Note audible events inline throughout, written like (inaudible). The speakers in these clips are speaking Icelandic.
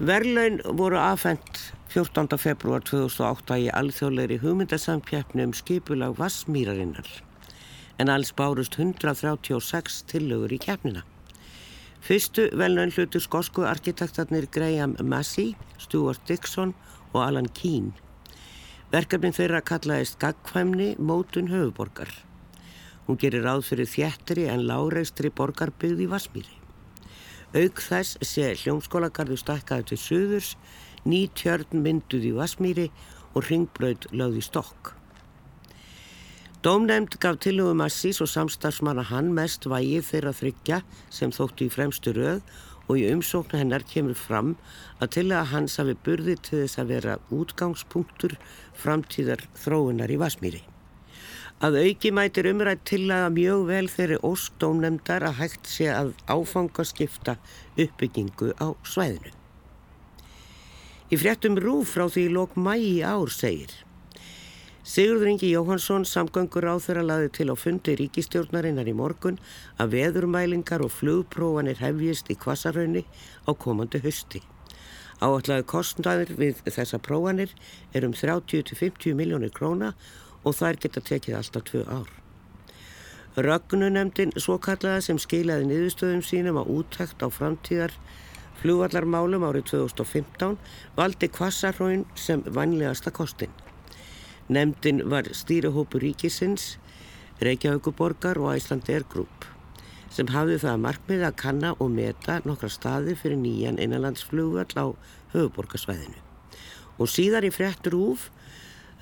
Verlaun voru afhengt 14. februar 2008 í alþjóðleiri hugmyndasamkjæfni um skipulag Vassmýrarinnar en alls bárust 136 tillögur í kjæfnina. Fyrstu velnaun hlutu skosku arkitektarnir Graham Massey, Stuart Dixon og Alan Keane. Verkefnin þeirra kallaðist Gagkvæmni mótun höfuborgar. Hún gerir ráð fyrir þjættri en láreistri borgarbyggði Vassmýri. Aug þess sé hljómskólagarðu stakkaði til söðurs, ný tjörn mynduð í Vasmíri og ringbröð lögði stokk. Dómnefnd gaf tilugum Assís og samstagsmanna hann mest vægið þeirra þryggja sem þóttu í fremstu röð og í umsóknu hennar kemur fram að til að hans hafi burði til þess að vera útgangspunktur framtíðar þróunar í Vasmíri. Að auki mætir umrætt til að mjög vel þeirri óstómnemdar að hægt sé að áfanga skipta uppbyggingu á svæðinu. Í fréttum rúf frá því lók mægi ár segir Sigurður Ingi Jóhansson samgöngur á þeirra laði til á fundi ríkistjórnarinnar í morgun að veðurmælingar og flugprófanir hefjist í kvassarhaunni á komandi hösti. Áallega kostnæður við þessa prófanir er um 30-50 miljónir króna og þær geta tekið alltaf tvö ár. Rögnunemdin svo kallaða sem skilaði niðurstöðum sínum á úttækt á framtíðar flugvallarmálum árið 2015 valdi Kvassarhóin sem vanlegasta kostin. Nemdin var stýrihópu ríkisins, Reykjavíkuborgar og Æsland Air Group sem hafði það markmið að kanna og meta nokkra staði fyrir nýjan innanlandsflugvall á höfuborgarsvæðinu. Og síðar í fréttur úf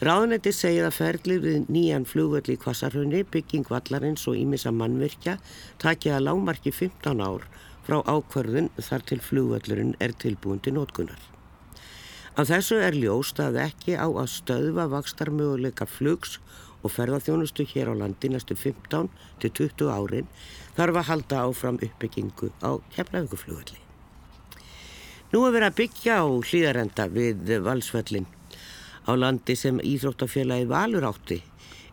Ráðnetti segið að ferlið við nýjan flugvöld í Kvassarhunni, bygging vallarins og ímissa mannverkja takja að lágmarki 15 ár frá ákvarðun þar til flugvöllurinn er tilbúin til nótkunar. Af þessu er ljóst að ekki á að stöðva vakstarmöguleika flugs og ferðarþjónustu hér á landi næstu 15 til 20 árin þarf að halda áfram uppbyggingu á kemlauguflugvölli. Nú er verið að byggja á hlýðarenda við valsvöllin á landi sem Íþróttafélagi Valur átti.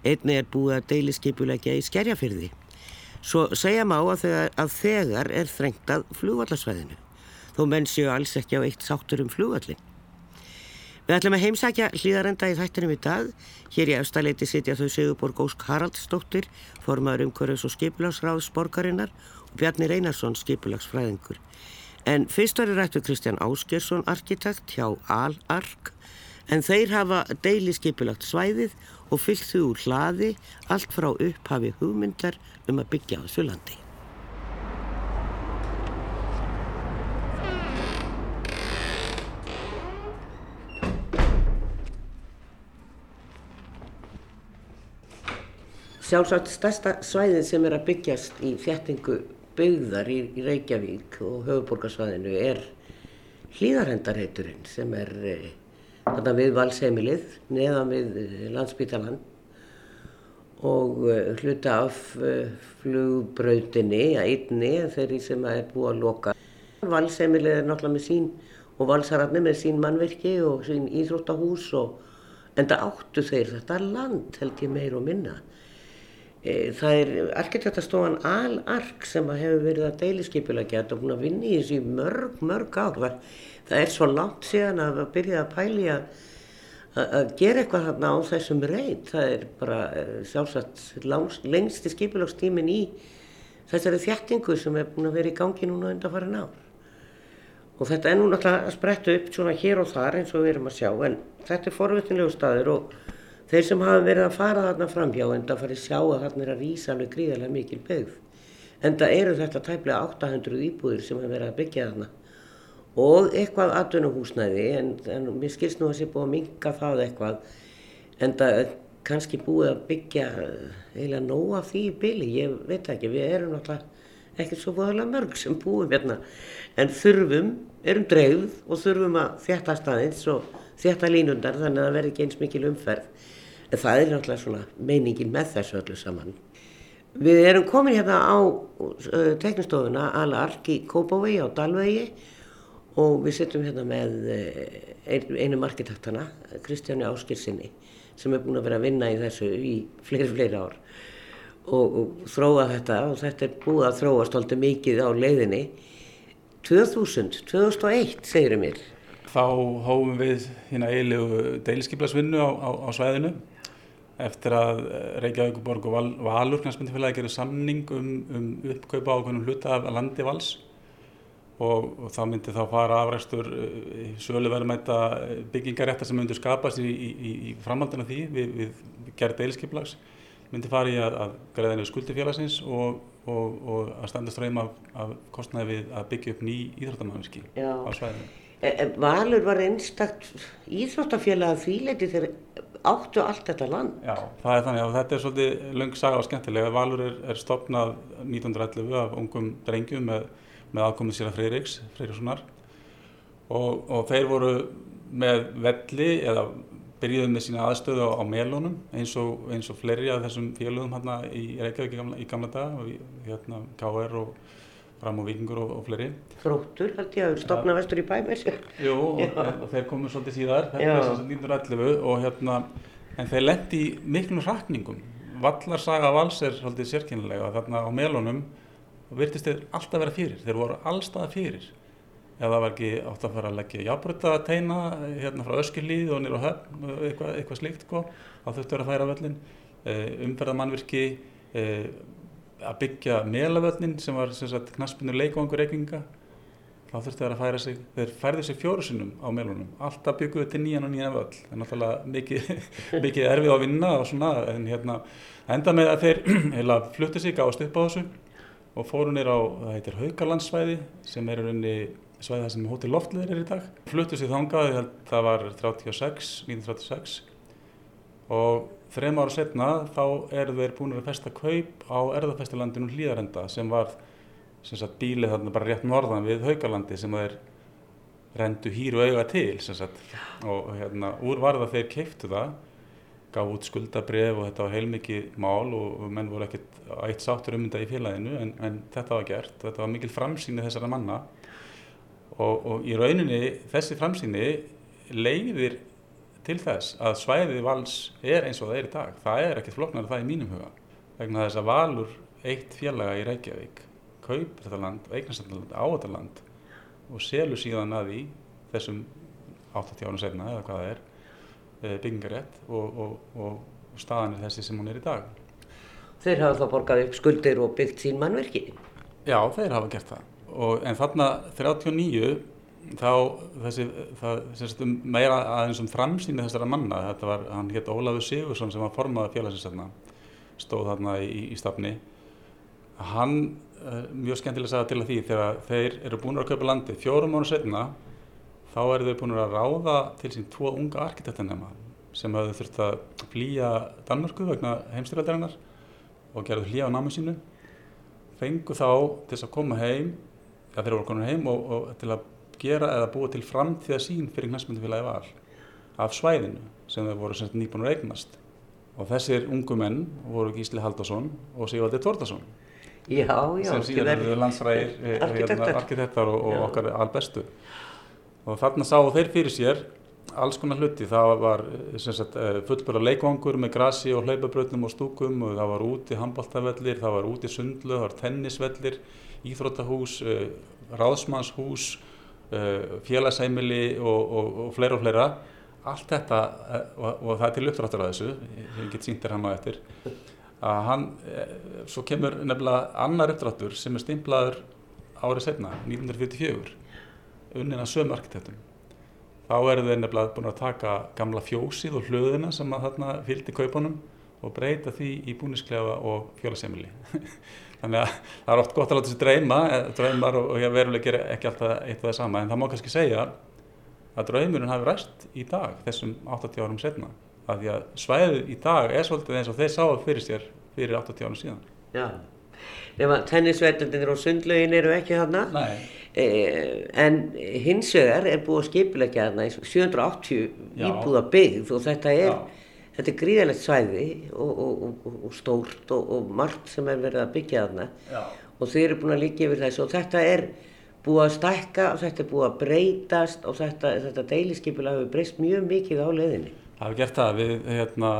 Einni er búið að deiliskypulegja í skerjafyrði. Svo segja má að þegar, að þegar er þrengtað flugvallarsvæðinu. Þó menn séu alls ekki á eitt sáttur um flugvallin. Við ætlum að heimsækja hlýðarenda í þættinum í dag. Hér í efstaleiti sitja þau Sigurborg Ósk Haraldsdóttir, formaður umhverfis og skipulagsráðs borgarinnar og Bjarni Reynarsson, skipulagsfræðingur. En fyrst var ég rætt við Kristján Áskersson, arkitekt hjá Al-Ark en þeir hafa deiliskeipulagt svæðið og fyllt þau úr hlaði allt frá upphafi hugmyndar um að byggja á þessu landi. Sjálfsagt stærsta svæðin sem er að byggjast í þjættingu byggðar í, Reykjavík og höfuborgarsvæðinu er hlýðarhendarheiturinn sem er eh, þarna við valseimilið neðan við eh, landsbytalan og uh, hluta af uh, flugbrautinni að einni þeirri sem er búið að loka. Valseimilið er náttúrulega með sín og valsararni með sín mannverki og sín íþróttahús og enda áttu þeir þetta land held ég meir og minna. E, það er arkitektastofan Al-Ark sem hefur verið að deiliskeipila gett og búin að vinna í þessu mörg, mörg ár það er svo langt síðan að við byrjaði að pæli að, að gera eitthvað þarna á þessum reynd. Það er bara eh, sjálfsagt lengsti skipilókstímin í þessari þjættingu sem er búin að vera í gangi núna undan farin á. Og þetta er nú náttúrulega að spretta upp svona hér og þar eins og við erum að sjá en þetta er forvittinlegu staður og þeir sem hafa verið að fara þarna framhjá en það farið sjá að þarna er að rýsa alveg gríðarlega mikil byggð. En það eru þetta tæplega 800 íbúðir sem hafa verið að byggja þarna og eitthvað atvinnuhúsnæði en, en mér skilst nú að það sé búið að minga það eitthvað en það er kannski búið að byggja eiginlega nóg af því í byli, ég veit ekki, við erum náttúrulega ekkert svo búinlega mörg sem búum hérna en þurfum, erum dreifð og þurfum að þjætta staðins og þjætta línundar þannig að það verði ekki eins mikil umferð en það er náttúrulega svona meiningin með þessu öllu saman. Við erum komin hérna á uh, teknistofuna Alark í Kópavegi á Dalvegi og við sittum hérna með eh, einum arkitektana, Kristjáni Áskirsinni, sem er búin að vera að vinna í þessu í fleiri, fleiri ár og, og þróa þetta og þetta er búið að þróa stolti mikið á leiðinni. 2000, 2001 segirum mér. Þá hófum við hérna eilegu deiliskiplasvinnu á, á, á svæðinu eftir að Reykjavíkuborg og Val, Valur knæspundifélagi gerði samning um, um uppkaupa ákveðnum hluta af landi vals og, þá myndi þá fara afræstur sölu verðmæta byggingarétta sem myndi skapast í, í, í framhaldina því við, við gerði deiliskiplags myndi fara í að, að greiða nefnir skuldifélagsins og, og, og að standa ströym af, af kostnæði við að byggja upp ný íþróttamannski á svæðinu. E, e, Valur var einstakt íþróttafélag þvíleiti þegar áttu allt þetta land. Já, það er þannig að þetta er svolítið löng saga og skemmtilega. Valur er, er stopnað 1911 af ungum drengjum með, með aðkomið sér að Freiriks, Freirikssonar og, og þeir voru með velli eða byrjuðu með sína aðstöðu á, á melónum eins og, eins og fleiri af þessum félögum hérna í Reykjavík í gamla, í gamla dag, hérna KR og Fram og Vikingur og, og fleiri. Þróttur held ég að stopna vestur í bæmessu. Jú, og, og þeir komu svolítið síðar, þetta er að 1911 og hérna, en þeir lendi í miklum hrakningum. Vallarsaga vals er svolítið sérkynlega og þarna á melónum virtist þeir alltaf vera fyrir, þeir voru allstað fyrir. Ef það var ekki átt að fara að leggja jábröta teina hérna frá Öskilíð og nýra höfn, eitthvað, eitthvað slíkt, sko, þá þurftu að færa völlin, umferðamannvirki, að byggja melavöllin sem var knaspinu leikvangur reikninga þá þurfti það að færa sig þeir færði sig fjóru sinnum á melunum alltaf bygguðu til nýjan og nýjan völl. Það er náttúrulega mikið, (laughs) mikið erfið að vinna og svona en hérna enda með að þeir (clears throat) heila fluttu sig á þessu og fóru nýra á, það heitir Haugalandsvæði sem er unni svæði það sem hóttir loftleðir er í dag. Fluttu sig þangað, það var 36, 1936 og þrejum ára setna þá eru þeir búin að festa kaup á erðafestilandinu Hlýðarenda sem var sem sagt, bílið þarna bara rétt norðan við Haugalandi sem þeir rendu hýru auga til og hérna úr varða þeir keiftu það gaf út skuldabref og þetta var heilmikið mál og menn voru ekkert eitt sáttur ummynda í félaginu en, en þetta var gert, þetta var mikil framsýni þessara manna og, og í rauninni þessi framsýni leiðir til þess að svæðið vals er eins og það er í dag. Það er ekkert floknar það í mínum huga. Vegna þess að valur eitt félaga í Reykjavík kaupir þetta land, eignarstætland á þetta land og selur síðan að því þessum 80 ára senna eða hvað það er byggingarétt og, og, og staðan er þessi sem hún er í dag. Þeir hafa þá borgað upp skuldir og byggt sín mannverki? Já, þeir hafa gert það. Og, en þarna 39 þá þessi, það, þessi meira aðeins um framsýni þessara manna, þetta var, hann hétt Ólafur Sigursson sem var formaða félagsins stóð þarna í, í stafni hann, mjög skemmtilega sagði til að því, þegar þeir eru búin að kaupa landi fjórum mánu setna þá eru þeir búin að ráða til sín tvo unga arkitektanema sem hafði þurft að flýja Danmörku vegna heimstyrjaldarinnar og gerðu hlýja á námi sínu fengu þá til þess að koma heim ja, þeir voru konar heim og, og til að gera eða búa til framtíða sín fyrir knæsmyndufélagi val af svæðinu sem þau voru nýbúinur eignast. Og þessir ungu menn voru Gísli Haldarsson og Sigvaldi Tórdarsson já, já, sem síðan eru landsræðir hérna, arkitektar. og, og okkar albestu. Og þarna sáu þeir fyrir sér alls konar hluti, það var fullbara leikvangur með grasi og hlaupabröðnum og stúkum. Og það var úti handbóltavellir, það var úti sundlu, það var tennisvellir, íþróttahús, ráðsmannshús félagsheimili og, og, og fleira og fleira. Allt þetta og, og það er til uppdráttur að þessu ég get síntir hann á eftir að hann, svo kemur nefnilega annar uppdráttur sem er stimplaður árið setna, 1944 unnin að sömu arkitektum þá eru þeir nefnilega búin að taka gamla fjósið og hlöðina sem að þarna fylgdi kaupunum og breyta því í búnisklefa og félagsheimili (laughs) þannig að það er oft gott að láta þessi dreyma dreymar og, og veruleg er ekki alltaf eitt og það sama. En það má kannski segja að draumurinn hafi ræst í dag þessum 80 árum setna að því að svæðið í dag er svolítið eins og þeir sáðu fyrir sér fyrir 80 árum síðan. Já, nema tennisvellinir og sundlaugin eru ekki þarna? Eh, en hins vegar er búið að skipilegja þarna í 780 íbúða byggð og þetta er þetta er gríðalegt svæði og, og, og, stórt og margt sem er verið að byggja þarna. Já. og þeir eru búin að líka yfir þessu og þetta er búið að stækka og þetta er búið að breytast og þetta, þetta deiliskypilega hefur breyst mjög mikið á leiðinni. Það hefur gert það. Við hérna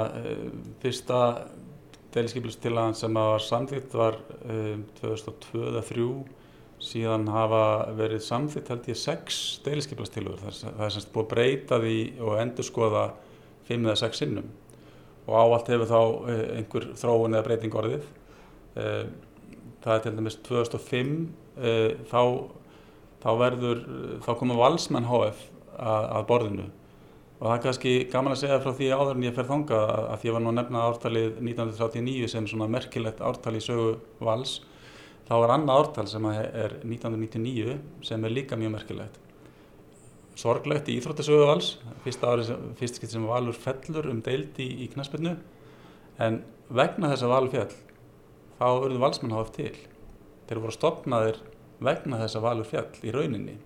fyrsta deiliskypilastilagan sem var samþýtt var um, 2002-2003 síðan hafa verið samþitt held ég sex deiliskeiplastilur það er semst búið að breyta því og endur skoða fimm eða sex sinnum. Og áallt hefur þá eh, einhver þróun eða breyting orðið. Eh, það er til dæmis 2005 eh, þá, þá verður þá komur valsmenn HF að, að borðinu. Og það er kannski gaman að segja frá því áður en ég fer þonga að ég var nú að nefna ártalið 1939 sem svona merkilegt ártal í sögu vals þá er annað ártal sem er 1999 sem er líka mjög merkilegt. Sorglegt í Íþróttasögu vals fyrsta ári, fyrst skipt sem valur fellur um deildi í, í knaspinu en vegna þess að valur fjell þá verður valsmenn háð til. Þeir voru stopnaðir vegna þess að valur fjell í rauninni.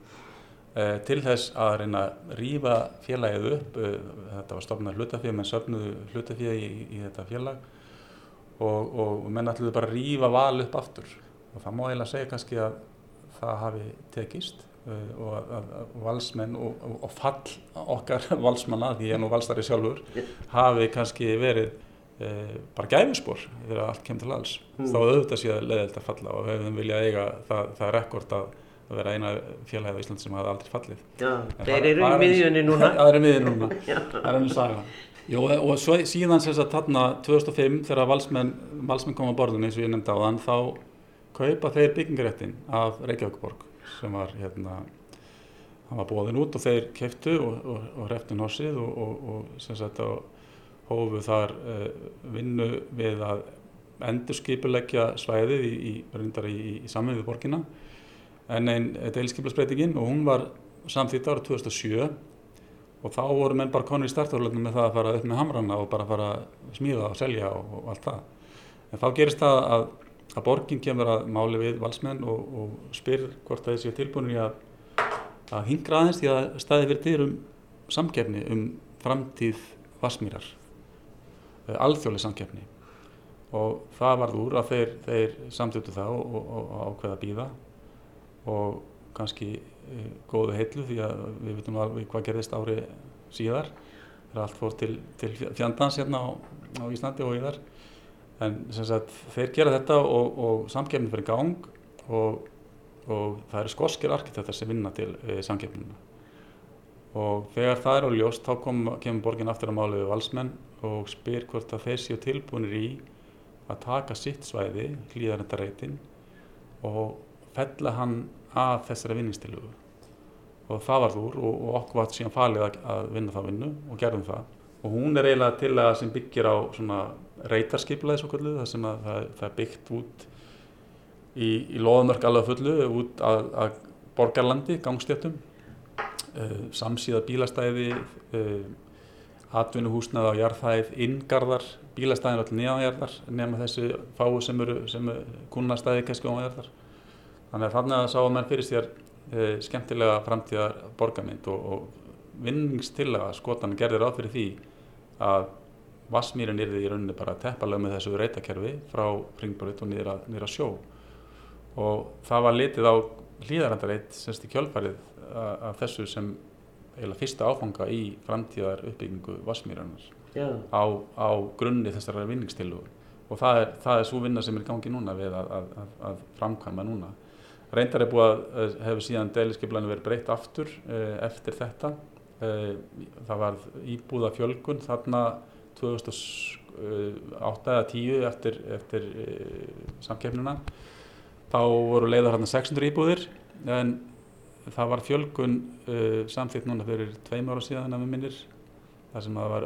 Eh, til þess að reyna að rýfa félagið upp eh, þetta var stofnað hlutafíð menn söfnuðu hlutafíð í, í þetta félag. Og, og menn ætluðu bara að rýfa val upp aftur og það má eiginlega segja kannski að það hafi tekist uh, og að, valsmenn og, og, fall okkar (laughs) valsmanna því ég er nú valstari sjálfur hafi kannski verið uh, bara gæfispor þegar allt kemur til alls mm. þá auðvitað séu að leiðilegt að falla og við hefum viljað eiga það, það rekord að að vera eina félagið á Ísland sem hafa aldrei fallið. Já, þeir eru (laughs) í miðjunni núna. Það eru í miðjunni núna, það er ennum saga. Jó, og svo, síðan sem þess að þarna 2005 þegar valsmenn, valsmenn kom á borðinu eins og ég nefndi á þann, þá kaupa þeir byggingaréttin af Reykjavíkborg sem var hérna, hann var bóðin út og þeir keftu og, og, og hreftu norsið og, og sem sagt hófu þar uh, vinnu við að endurskipuleggja svæðið í, í, í, í samfunni við borginna en einn deilskiplasbreytingin og hún var samþýtt ára 2007 og þá voru menn bara konur í startaflöfnum með það að fara upp með hamrana og bara fara að smíða og selja og allt það. En þá gerist það að, að borgin kemur að máli við valsmenn og, og spyr hvort það sé tilbúinir í að, að hingra aðeins því að staði verið til um samkefni um framtíð Vasmírar, eh, alþjóðlega samkefni og það varð úr að þeir, þeir samtötu það og, og ákveða að býða og kannski e, góðu heitlu því að við veitum alveg hvað gerðist ári síðar þegar allt fór til, til fjandans hérna á, á Íslandi og í þar en sagt, þeir gera þetta og, og samkefnin fyrir gang og, og það eru skoskir arkitektar sem vinna til e, samkefnina og þegar það er á ljóst þá kom, kemur borgin aftur að mála við valsmenn og spyr hvort að þeir séu tilbúinir í að taka sitt svæði, hlýðarendareitin og fella hann að þessari vinningstilugu og það var þúr og, og okkur var síðan falið að vinna það vinnu og gerðum það og hún er eiginlega til að sem byggir á reytarskiplaði svo kvöldu það sem að það, það er byggt út í, í loðmörk alveg fullu út að, að borgarlandi, gangstjötum uh, samsíða bílastæði uh, atvinnuhúsnað á jarðhæð, inngarðar bílastæðin allir nýjanjarðar nema þessi fáu sem eru, eru kunnastæði kannski ájarðar Þannig að þarna sáum menn fyrir sér e, skemmtilega framtíðar borgarmynd og, og vinningstillaga skotan gerði ráð fyrir því að Vassmýrin yrði í rauninni bara teppalega með þessu reytakerfi frá Ringbröð og að, að sjó. Og það var litið á hlýðarandarreitt semst í kjölfarið af þessu sem eða fyrsta áfanga í framtíðar uppbyggingu Vassmýranar á, á grunni þessara vinningstillugu og það er, það er svo vinna sem er í gangi núna við að, að, að framkvæma núna. Reyndar er búið að hefur síðan deiliskeiplæni verið breytt aftur eh, eftir þetta. Eh, það var íbúða fjölgun þarna 2008 eða 10 eftir, eftir eh, samkeppnuna. Þá voru leiðar hérna 600 íbúðir en það var fjölgun uh, samþýtt núna fyrir tveim ára síðan ef við minnir þar sem það var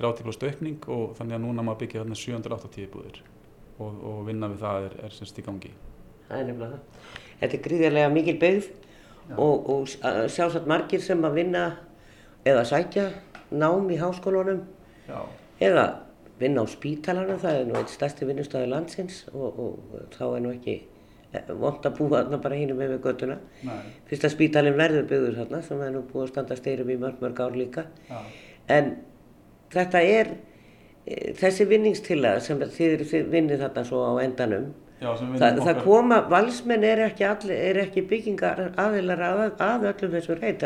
30% aukning og þannig að núna maður byggja hérna 780 íbúðir og, og vinna við það er, er semst í gangi. Það er nefnilega það þetta er gríðarlega mikil byggð og, og sjálfsagt margir sem að vinna eða sækja nám í háskólunum Já. eða vinna á spítalarnu, það er nú eitt stærsti vinnustöðu landsins og, og þá er nú ekki eh, vond að búa þarna bara hínum með göttuna. Fyrsta spítalinn verður byggður þarna sem er nú búið að standa steyrum í mörg mörg ár líka. Já. En þetta er e, þessi vinningstilla sem þið, þið vinnir þarna svo á endanum Já, Þa, það koma, valsmenn er ekki, er ekki byggingar aðilar að, að öllum þessu reynd,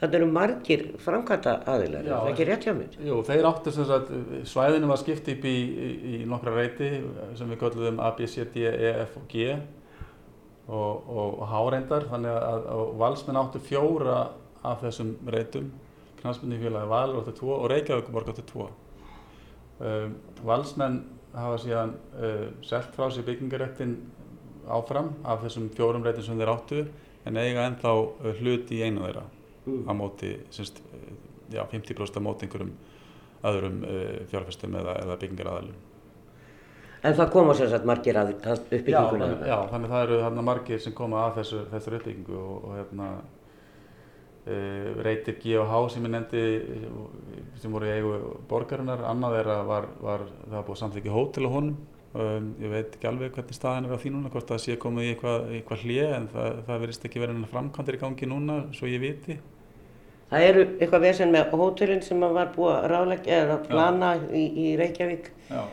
það eru margir framkvæmta aðilar, Já, það er ekki rétt hjá mér. Jú, þeir áttu sem sagt, svæðinu var skipt upp í, í, í nokkra reyti sem við kallum A, B, C, D, E, F og G og, og háreindar þannig að, að valsmenn áttu fjóra af þessum reytum knastbunni félagi Valur áttu tvo og Reykjavíkuborg áttu tvo. Um, valsmenn hafa síðan uh, selt frá sér byggingaréttin áfram af þessum fjórum reytum sem þeir áttu en eiga ennþá uh, hlut í einu þeirra mm. á móti semst, uh, já, 50% á móti einhverjum öðrum uh, fjárfestum eða, eða byggingaraðalum En það koma sér satt margir að uppbygginguna? Já, já, þannig það eru hérna, margir sem koma að þessu, þessu uppbyggingu og, og hérna, reytir G og H sem ég nefndi sem voru í eigu borgarinnar, annað er að var, var, það var búið samþykja hótel á honum, um, ég veit ekki alveg hvernig staðin er á því núna, hvort það sé komið í eitthvað, eitthvað hlið en það, það verist ekki verið framkantir í gangi núna, svo ég viti. Það eru eitthvað vesen með hótelin sem var búið að ráleggja eða plana í, í Reykjavík. Já.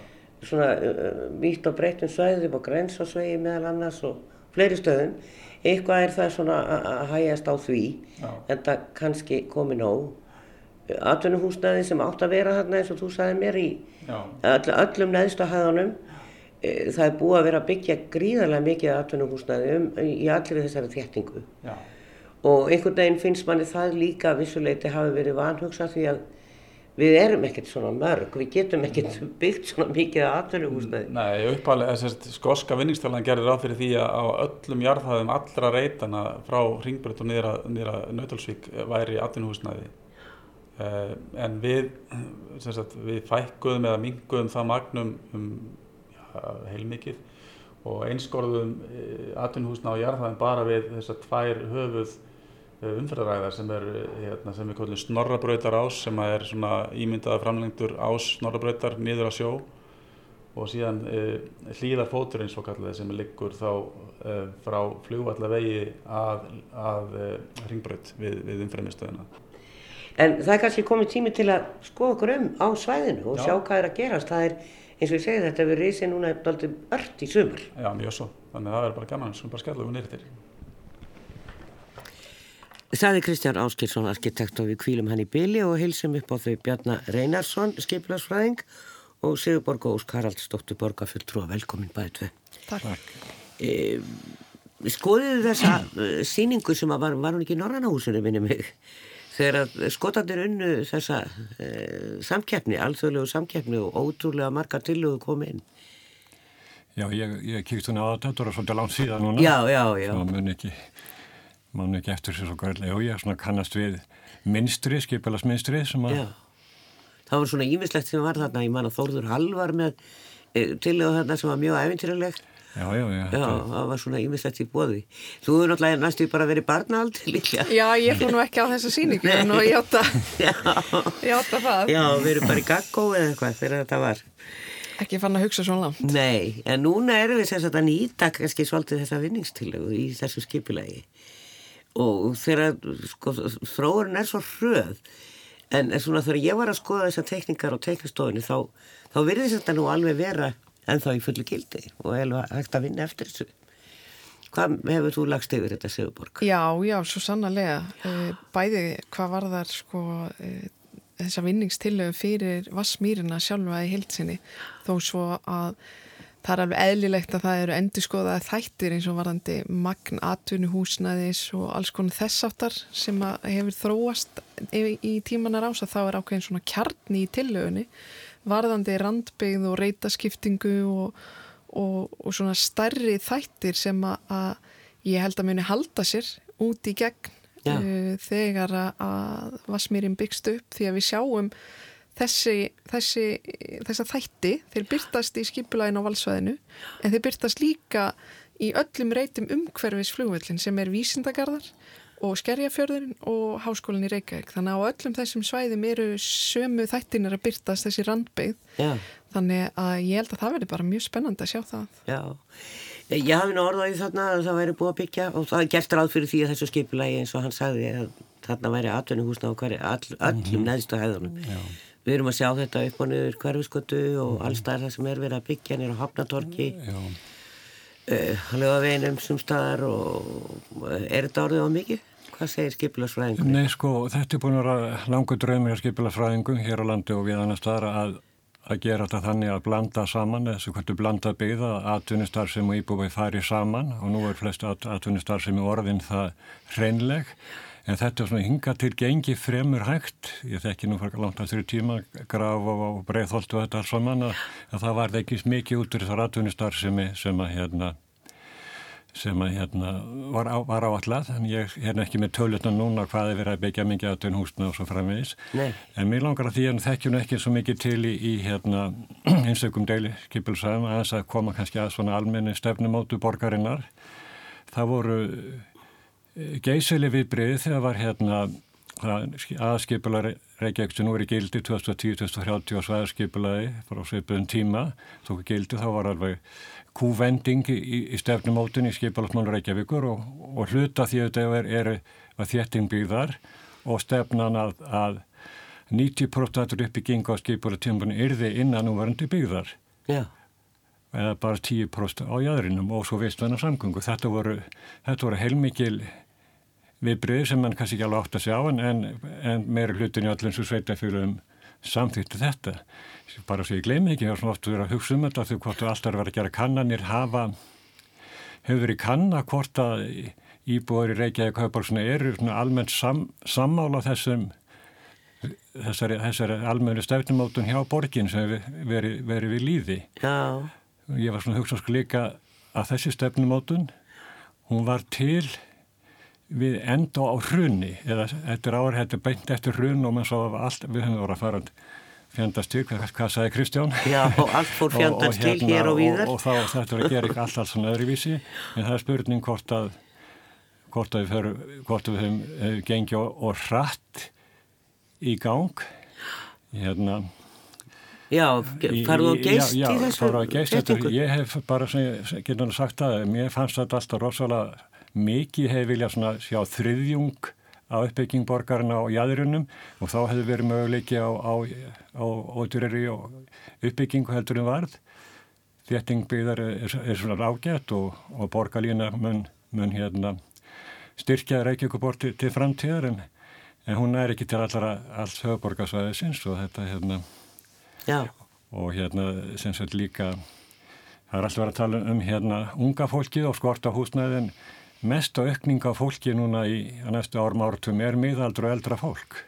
Svona uh, vítt og breyttum svæðum og grensásvegi meðal annars og fleiri stöðum eitthvað er það svona að hægjast á því Já. en það kannski komi nóg atvinnuhúsnaði sem átt að vera þarna eins og þú sagði mér í öll, öllum neðstu hæðanum e, það er búið að vera að byggja gríðarlega mikið atvinnuhúsnaði um, í allir þessari þéttingu Já. og einhvern veginn finnst manni það líka vissuleiti hafi verið vanhugsa því að við erum ekkert svona mörg, við getum ekkert (laughs) byggt svona mikið að atvinnuhúsnaði. Nei, uppalega, skoska vinningstalan gerir ráð fyrir því að á öllum jarðhæðum allra reytana frá Ringbrönd og niður að Nautalsvík væri atvinnuhúsnaði. Uh, en við, sagt, við fækkuðum eða minguðum það magnum um ja, heilmikið og einskorðum uh, atvinnuhúsnaði á jarðhæðum bara við þessar tvær höfuð Eh, umferðaræðar sem er eh, hérna, sem við kallum snorrabrautar ás sem er svona ímyndaða framlengtur ás snorrabrautar niður á sjó og síðan e, hlýðar fóturinn svo kallið sem liggur þá e, frá fljóvallavegi að, að e, ringbraut við, við umferðarmistöðuna. En það er kannski komið tími til að skoða okkur um á svæðinu og Já. sjá hvað er að gerast. Það er eins og ég segi þetta við reysið núna alltaf ört í sumar. Já, mjög svo. Þannig að það er bara gaman sem bara skellum við nýrtir. Það er Kristján Áskilsson, arkitekt og við kvílum hann í byli og heilsum upp á þau Bjarnar Reynarsson, skeipilagsfræðing og Sigurborg og Ósk Haraldsdóttur Borgafull Trúa, velkomin bæðið tvei. Takk. E, skoðiðu þessa e, síningu sem var, var hún ekki í Norrannahúsinu, minni mig, þegar skotandir unnu þessa e, samkeppni, alþjóðlegu samkeppni og ótrúlega marga tilögu komið inn. Já, ég, ég kíkt hún á þetta, þetta var svolítið langt síðan núna. Já, já, já. Það mun ekki mann ekki eftir þessu svo gærlega og ég svona kannast við minstri, skipilagsminstri sem að... Já, það var svona ímislegt sem var þarna, ég man að Þórður Hall var með e, til og þarna sem var mjög æfintýralegt. Já, já, já. Já, það var svona ímislegt í bóði. Þú hefur náttúrulega næstu bara verið barnaald líka. Já, ég fór nú ekki á þessa síningu en nú hjáta, hjáta (laughs) (laughs) það. Já, við erum bara í gaggó eða eitthvað þegar þetta var. Ekki fann að hugsa svona langt. Nei, en núna erum við sérstaklega nýta kannski svolítið þessa vinningstilögu í þessu skipilagi og þegar sko, þróurinn er svo hröð en svona þegar ég var að skoða þessar teknikar og teknistofinni þá, þá virðist þetta nú alveg vera en þá í fullu gildi og hefur hægt að vinna eftir þessu hvað hefur þú lagst yfir þetta Sigurborg? Já, já, svo sannarlega eh, bæði hvað var þar sko eh, þessa vinningstillögu fyrir Vassmýrina sjálfa í heilsinni þó svo að það er alveg eðlilegt að það eru endur skoðað þættir eins og varðandi magn, atvinnuhúsnaðis og alls konar þessáttar sem hefur þróast í tímanar ás að þá er ákveðin svona kjarni í tillögunni varðandi randbyggð og reytaskiptingu og, og, og svona starri þættir sem að ég held að muni halda sér út í gegn uh, þegar að Vasmírin byggst upp því að við sjáum þessi, þessi, þessa þætti þeir byrtast í skipulægin á valsvæðinu en þeir byrtast líka í öllum reytum umhverfis flugvöldin sem er vísindagarðar og skerjafjörðurinn og háskólinn í Reykjavík. Þannig að á öllum þessum svæðum eru sömu þættinir að byrtast þessi randbeigð Já. þannig að ég held að það verður bara mjög spennandi að sjá það. Já, ég hafi nú orðaði þarna að það væri búið að byggja og það er gert ráð fyrir því að þessu skipulægi eins og hann sagði að þarna væri atvinnuhúsna á hverju all, öllum mm -hmm. neðstu hæðunum. Já Við erum að sjá þetta upp og niður hverfiskötu og mm. allstæðar það sem er verið að byggja nýra Hafnatorki uh, Hlugaveginum sumstaðar og er þetta orðið á mikið? Hvað segir skipilagsfræðingur? Nei sko, þetta er búin að vera langu draumir af skipilagsfræðingu hér á landi og við annar staðar að, að gera þetta þannig að blanda saman, þessu hvertu blanda byggða, atvinnustar sem íbúið fari saman og nú er flest atvinnustar sem er orðin það hreinleg en þetta er svona hinga til gengi fremur hægt, ég þekki nú langt að þrjú tíma graf og breiðholtu þetta alls saman að, að það var ekki mikið út úr þar atvinnustar sem, sem að hérna sem að, hérna, var, á, var áallat en ég er hérna ekki með tölutna núna hvað er verið að byggja mikið áttun húsna og svo framvegis. En mér langar að því að þekkjum ekki svo mikið til í, í hérna, (clears throat) einstökum deili skipilsæðum að þess að koma kannski að svona almenni stefnumótu borgarinnar. Það voru geysili viðbrið þegar var hérna aðskipular Reykjavík sem nú er í gildi 2010-2030 og svæðarskipulaði frá sveipuðum tíma tóku gildi þá var alveg kúvending í, í stefnumótun í skipalastmálu Reykjavíkur og, og hluta því að þetta er, er að þéttingbyggðar og stefnan að, að 90% uppbygging á skipalatímpunni yrði innan núvarandi byggðar. Já. Eða bara 10% á jæðrinum og svo vistvæna samgöngu. Þetta voru, voru heilmikil viðbrið sem mann kannski ekki alveg átt að sjá en, en, en meira hlutin í öllum svo sveitafélagum samþýttu þetta bara svo ég gleymi ekki, ég har svona oft verið að hugsa um þetta því hvort þú alltaf verið að gera kannanir hafa, hefur verið kanna hvort að íbúður í Reykjavík Hauðbólksuna eru almennt sam, sammála þessum þessari, þessari almennu stefnumótun hjá borgin sem verið veri við líði Já. ég var svona að hugsa sko líka að þessi stefnumótun hún var til við enda á hrunni eða eftir ári hættu beint eftir hrun og mann svo allt við höfum voruð að fara fjandast til, hvað, hvað sagði Kristján? Já, og allt fór (laughs) fjandast til hérna, hér og víðar. Og, og þá þetta er að gera ekki allt alls svona öðruvísi, en það er spurning hvort að hvort að við höfum, hvort að við höfum gengið og, og hratt í gang hérna Já, farðu og geist í þessu? Já, farðu og geist þetta, ég hef bara, getur sagt að, mér fannst þetta alltaf rosalega mikið hef viljað sjá þriðjung á uppbygging borgarna á jæðurinnum og þá hefur verið möguleiki á, á, á ódureri og uppbyggingu heldur en varð. Þéttingbyðar er, er svona rágætt og, og borgarlína mun, mun hérna, styrkja Reykjavíkubor til, til framtíðar en, en hún er ekki til allara alls höfuborgarsvæðisins og þetta hérna Já. og hérna sem sagt líka það er alltaf að tala um hérna unga fólkið og skorta húsnæðin mest aukning á fólki núna í næstu árum áratum er miðaldur og eldra fólk.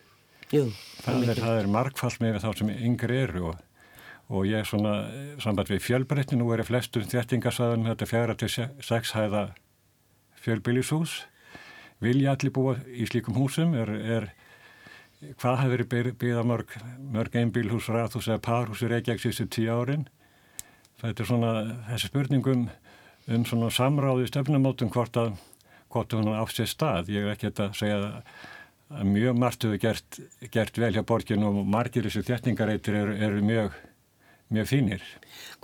Jú, það, er, það er markfall með þá sem yngri eru og, og ég er svona samband við fjölbreytni, nú er ég flestur þjættingarsæðan þetta fjara til sex hæða fjölbílishús. Vilja allir búa í slíkum húsum er, er hvað hefur verið byggða mörg, mörg einbílhús, ræðhús eða parhús í Reykjavík síðustu tíu árin. Það er svona þessi spurningum um svona samráði stefnumótum hvort að hvort hún átt sér stað. Ég er ekki að segja að mjög margt hefur gert, gert vel hjá borginu og margir þessu þjættingareitir eru, eru mjög, mjög fínir.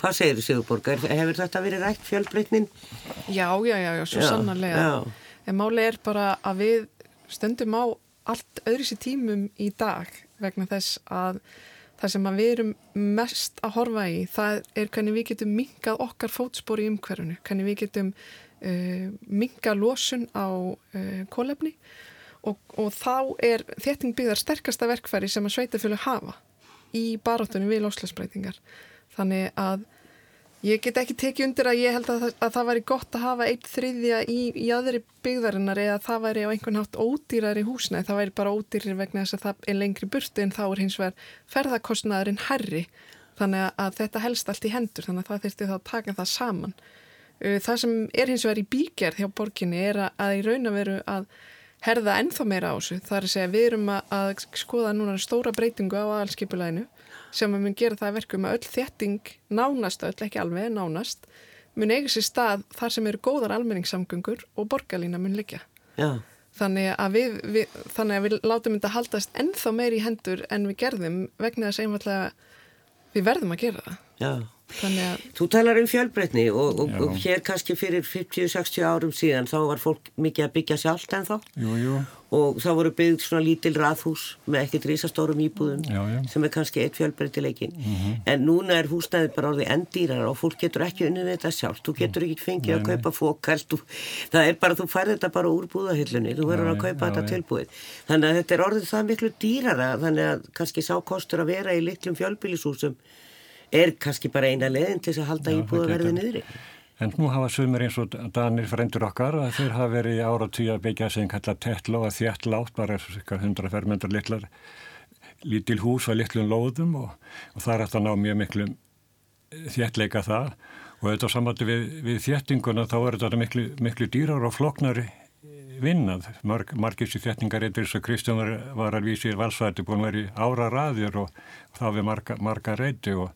Hvað segir þú Sigurborgar? Hefur þetta verið rætt fjölbreytnin? Já, já, já, já, svo já, sannarlega. Já. En máli er bara að við stöndum á allt öðru sér tímum í dag vegna þess að það sem við erum mest að horfa í það er hvernig við getum mingað okkar fótspor í umhverfunu, hvernig við getum uh, mingað losun á uh, kólefni og, og þá er þéttingbyggðar sterkasta verkfæri sem að sveitafjölu hafa í barátunum við loslasbreytingar þannig að Ég get ekki tekið undir að ég held að, að það væri gott að hafa eitt þriðja í, í aðri byggðarinnar eða það væri á einhvern hátt ódýrar í húsna það væri bara ódýrir vegna þess að það er lengri burti en þá er hins vegar ferðarkostnaðurinn herri þannig að þetta helst allt í hendur þannig að það þurfti þá að taka það saman. Það sem er hins vegar í bígerð hjá borginni er að, að í raun að veru að herða ennþá meira á þessu. Það er að segja við erum að, að skoða núna stóra breytingu á aðalskipulæðinu sem mun gera það verkum að öll þetting nánast, öll ekki alveg nánast mun eiga sér stað þar sem eru góðar almenningssamgöngur og borgarlína mun liggja. Já. Þannig að við, við, þannig að við látum þetta haldast ennþá meir í hendur en við gerðum vegna þess einfallega við verðum að gera það. Já. Að... Þú talar um fjölbreytni og, og, og hér kannski fyrir 50-60 árum síðan þá var fólk mikið að byggja sjálft en þá jú, jú. og þá voru byggd svona lítil rathús með ekkert risastórum íbúðum já, já. sem er kannski eitt fjölbreytileikin mm -hmm. en núna er húsnæði bara orðið endýrar og fólk getur ekki unnið þetta sjálft. Þú getur ekki fengið nei, að kaupa fókalt það er bara, þú færði þetta bara úr búðahillunni. Þú verður að kaupa já, þetta tilbúið. Þannig að þetta er orðið það miklu dýrara þannig að kannski sá kostur að vera í litlum fjölbýlishúsum er kannski bara eina leðin til að halda íbúðaverði niðri. En nú hafa sumir eins og Danir frendur okkar að þeir hafa verið ára tíu að byggja sem kalla tettló að þjætt látt, bara hundra fermendur litlar, lítil hús og litlum lóðum og, og það er eftir að ná mjög miklu þjættleika það og auðvitað samvættu við, við þjættinguna þá er þetta miklu, miklu dýrar og floknari vinnað. Marg, margir sér þjættingar eitthvað eins og Kristján var, var að vísi í valsvæti búin að vera í ára raðir og, og þá við marga, marga reyti og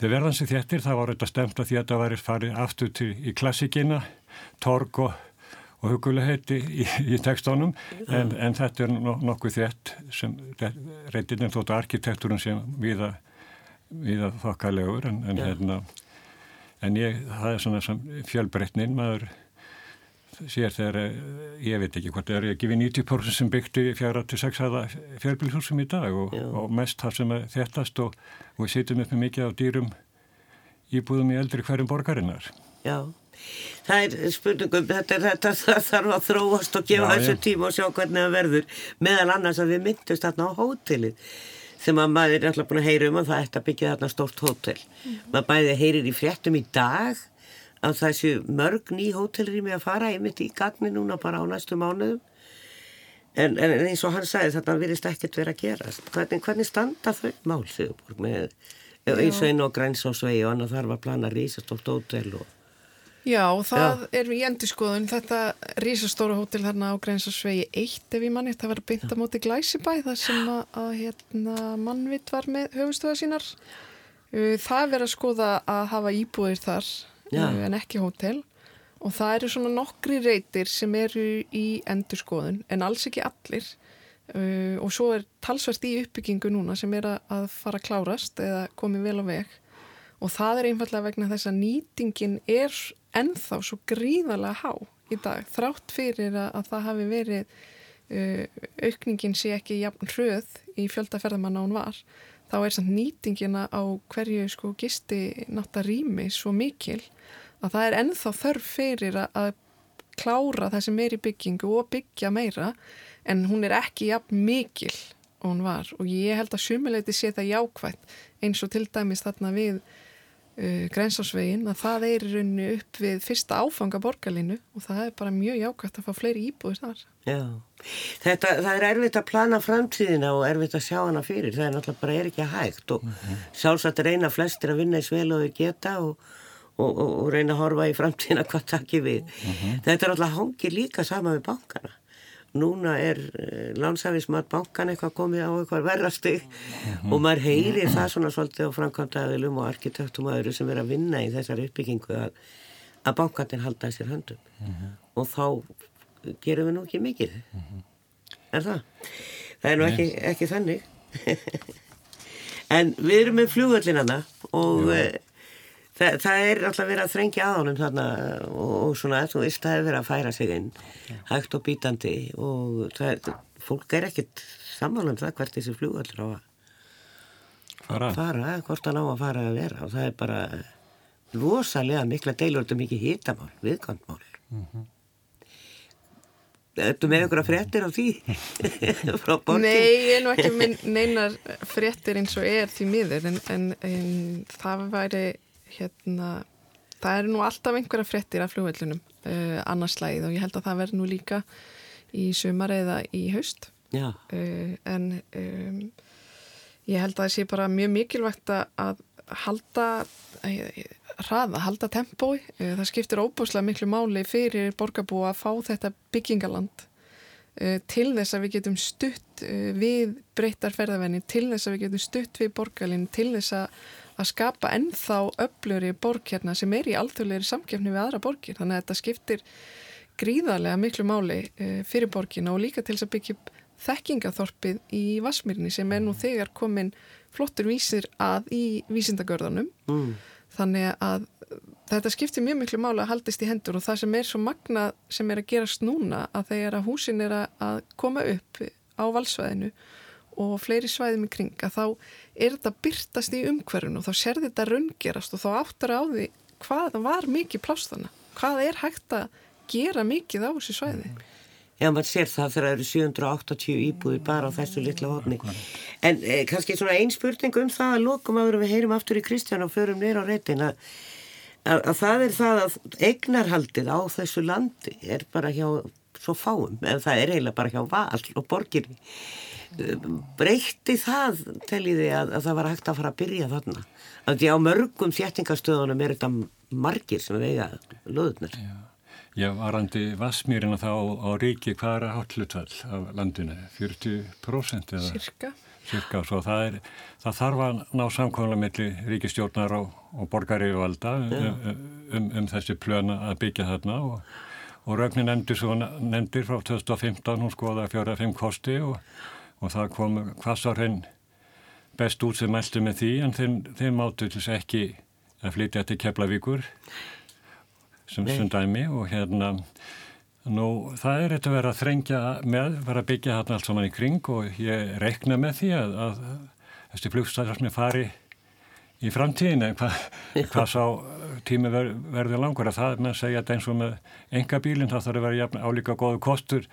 Þegar verðansi þettir þá var þetta stemt að því að þetta væri farið aftur til í klassikina, torg og, og hugulegheti í, í tekstónum en, en þetta er nokkuð þett sem reyndin þóttu arkitektúrun sem viða, viða þokkalegur en, en, hérna, en ég, það er svona fjölbreytnin maður sér þegar, eh, ég veit ekki hvort það er ekki við 90% sem byggti fjara til sex aða fjölbílshúsum í dag og, og mest það sem þéttast og, við sitjum upp með mikið á dýrum íbúðum í eldri hverjum borgarinnar. Já, það er spurningum, þetta, þetta, þetta þarf að þróast og gefa já, þessu já. tíma og sjá hvernig það verður, meðal annars að við myndust þarna á hótelið sem að maður er alltaf búin að heyra um að það ætti að byggja þarna stórt hótel. Mm -hmm. Maður bæði heyrir í fréttum í dag að þessu mörg ný hótelrými að fara einmitt í gagni núna bara á næstu mánuðum. En, en eins og hann sagði þetta virðist ekkert verið að gera hvernig, hvernig standa þau mál þau með eins og einn og græns á svei og annað þarf að plana rísastórt hótel og Já, það Já. er í endurskoðun. Þetta rísastóra hótel þarna á Grænsasvegi 1 ef ég manni, það var bynda móti Glæsibæ þar sem að, að hérna, mannvitt var með höfustöða sínar. Það verður að skoða að hafa íbúðir þar Já. Eh, en ekki hótel. Og það eru svona nokkri reytir sem eru í endurskoðun en alls ekki allir. Uh, og svo er talsvært í uppbyggingu núna sem er að fara að klárast eða komið vel á veg. Og það er einfallega vegna þess að nýtingin er ennþá svo gríðarlega há í dag þrátt fyrir að, að það hafi verið uh, aukningin sé ekki jafn hröð í fjöldaferðamanna hún var þá er samt nýtingina á hverju sko gisti nátt að rými svo mikil að það er ennþá þörf fyrir að klára það sem er í byggingu og byggja meira en hún er ekki jafn mikil og hún var. Og ég held að sumuleiti sé það jákvægt eins og til dæmis þarna við uh, grensásvegin að það er í rauninu upp við fyrsta áfanga borgarlinu og það er bara mjög jákvægt að fá fleiri íbúðir þar. Já, Þetta, það er erfitt að plana framtíðina og erfitt að sjá hana fyrir, það er náttúrulega bara er ekki hægt og mm -hmm. sjálfsagt reyna flestir að vinna í svelu og þau geta og og, og, og reyna að horfa í framtíðina hvað takkir við. Mhm. -huh. Þetta er alltaf hangið líka sama við bankana. Núna er uh, lánsæfismat bankan eitthvað komið á eitthvað verðasti uh mhm. -huh. og maður heyrir það svona svolítið á framkvæmdaðilum og arkitektum og öðru sem er að vinna í þessar uppbyggingu að, að bankanir halda þessir höndum -huh. Mhm. og þá gerum við nú ekki mikið. Er það? Það er nú ekki, ekki þannig. (laughs) en við erum með fljóðvöllinana og það, það er alltaf verið að þrengja á honum þarna og, og svona þú veist það er verið að færa sig inn hægt og bítandi og það, fólk er ekkit sammála um það hvert þessi fljóðallur á að fara. fara hvort hann á að fara að vera og það er bara rosalega mikla deilur þetta mikið hitamál, viðkvæmtmál mm -hmm. Ertu með einhverja fréttir á því? (laughs) Nei, ég er nú ekki með neinar fréttir eins og er því miður en, en, en það væri hérna, það er nú alltaf einhverja frettir af fljóðveldunum uh, eh, annarslægið og ég held að það verður nú líka í sumar eða í haust. Uh, en um, ég held að það sé bara mjög mikilvægt að halda uh, hraða, halda tempói. Það skiptir óbúslega miklu máli fyrir borgarbú að fá þetta byggingaland til þess að við getum stutt við breyttar ferðavenni, til þess að við getum stutt við borgarlinn, til þess að að skapa ennþá öflöri borg hérna sem er í alþjóðleiri samkjöfni við aðra borgir þannig að þetta skiptir gríðarlega miklu máli uh, fyrir borgina og líka til þess að byggja þekkingaþorpið í Vasmírni sem er nú þegar komin flottur vísir að í vísindagörðanum mm. þannig að þetta skiptir mjög miklu máli að haldist í hendur og það sem er svo magna sem er að gerast núna að þegar að húsin er að koma upp á valsvæðinu og fleiri svæðum í kring að þá er þetta byrtast í umhverfunu og þá ser þetta raungerast og þá áttar á því hvað var mikið plástana, hvað er hægt að gera mikið á þessu svæði. ef maður sér það þegar það eru 780 íbúði bara á þessu litla hófni en eh, kannski svona einn spurning um það að lokum áður við heyrum aftur í Kristján og förum nýra á reytin að, að, að það er það að eignarhaldið á þessu landi er bara hjá svo fáum, en það er eiginlega bara hjá val og borginni breytti það teljiði að, að það var hægt að fara að byrja þarna? Að því á mörgum þjættingastöðunum er þetta margir sem vega löðunar Já, Já varandi Vasmýrina þá á ríki hvað er að hállutvall af landinu? 40% eða? Cirka Cirka, svo það, er, það þarf að ná samkvæmlega melli ríkistjórnar og, og borgarívalda um, um, um þessi plöna að byggja þarna og, og Rögnin nefndir frá 2015 hún skoða fjóra fimm kosti og og það kom hvassarinn best út sem mæltu með því en þeim, þeim áttu til þess ekki að flytja til Keflavíkur sem sundæmi og hérna nú það er þetta að vera að þrengja með, vera að byggja hérna allt saman í kring. Og ég rekna með því að, að þessi flugstæðarsmi fari í framtíðinu hvað hva sá tími ver, verður langur? Að það með að segja að eins og með enga bílinn það þarf að vera álíka góðu kostur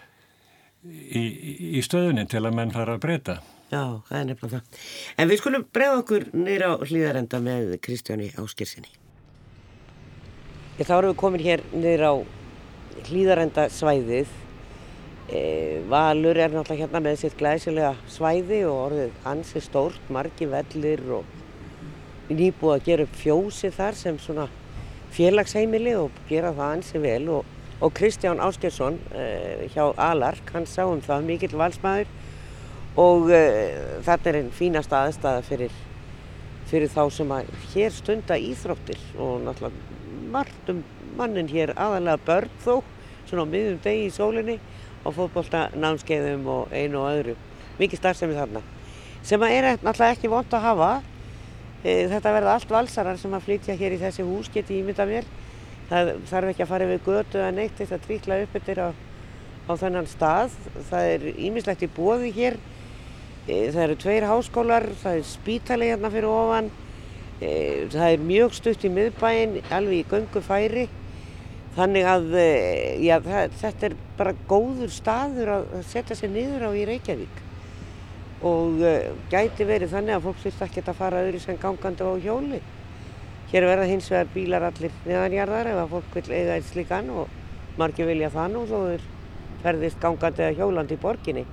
í, í stöðunin til að menn fara að breyta. Já, það er nefnilega það. En við skulum bregða okkur nýra á hlýðarenda með Kristjáni Áskirsinni. Þá erum við komin hér nýra á hlýðarenda svæðið. E, Valur er náttúrulega hérna með sitt glæsilega svæði og orðið ansi stórt, margi vellir og nýbúið að gera upp fjósi þar sem svona félagsheimili og gera það ansi vel og og Kristján Áskjesson eh, hjá Alark, hann sá um það mikill valsmaður. Og uh, þetta er einn fínast aðstæða fyrir, fyrir þá sem að hér stunda íþróttir. Og náttúrulega margt um mannin hér aðalega börn þó, svona á miðum degi í sólinni og fótbolta námskeiðum og einu og öðru, mikið starfsemi þarna. Sem að er náttúrulega ekki vond að hafa. E, þetta verða allt valsarar sem að flytja hér í þessi hús geti ímynda mér það þarf ekki að fara yfir götu eða neitt eitt að tríkla upp yfir á, á þennan stað. Það er ímislegt í bóði hér, e, það eru tveir háskólar, það er spítali hérna fyrir ofan, e, það er mjög stutt í miðbæinn, alveg í göngu færi. Þannig að e, já, það, þetta er bara góður staður að setja sér niður á í Reykjavík og gæti verið þannig að fólk þurft ekki að fara öðru sem gangandi á hjóli. Hér verða hins vegar bílar allir neðanjarðar ef að fólk vil eiga eitt slikan og margir vilja það nú þó þeir ferðist gangandi eða hjólandi í borginni.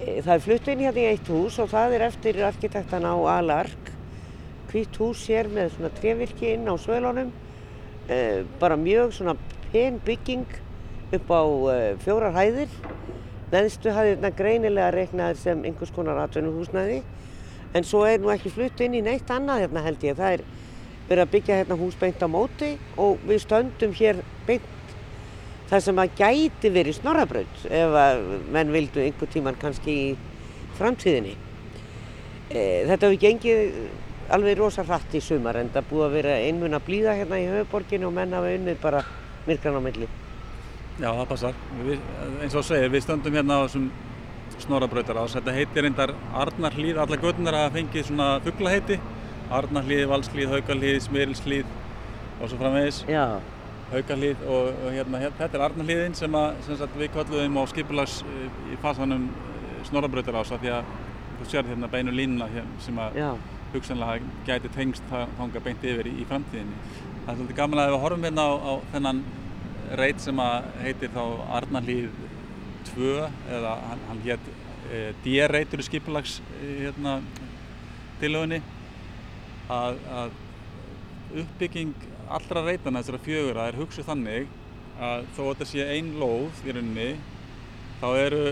E, það er fluttu inn hérna í eitt hús og það er eftir arkitektan á Alark. Hvitt hús hér með svona trevirki inn á svölunum. E, bara mjög svona pen bygging upp á e, fjórar hæðir. Neðstu hæðirna greinilega reiknaðir sem einhvers konar atvinnuhúsnaði. En svo er nú ekki fluttu inn í neitt annað hérna held ég. Er verið að byggja hérna hús beint á móti og við stöndum hér beint þar sem að gæti verið snorrabraut ef að menn vildu einhver tíman kannski í framtíðinni. E, þetta hefur gengið alveg rosa hratt í sumar en það búið að vera einmun að blíða hérna í höfuborginu og menn hafa unnið bara myrkran á milli. Já, það passar. Við, eins og segir, við stöndum hérna á þessum snorrabrautar ás. Þetta heitir reyndar Arnarhlíð, alla gödunar að fengið svona fugglaheiti Arnarhlíð, Valshlíð, Haugalhlíð, Smirilslíð og svo framvegis Haugalhlíð og, og hérna, hérna, þetta er Arnarhlíðin sem, að, sem sagt, við kalluðum á skipulags í fasanum eh, Snorrabrautar ása því að þú sér hérna beinu línuna sem að Já. hugsanlega gæti tengst þanga beint yfir í, í framtíðinni. Það er svolítið gaman að við horfum hérna á, á þennan reit sem að heitir þá Arnarhlíð 2 eða hann, hann hétt e, D-reitur í skipulags e, hérna, tilögunni að, að uppbygging allra reytana þessara fjögura er hugsuð þannig að þó að þetta sé einn lóð í rauninni þá eru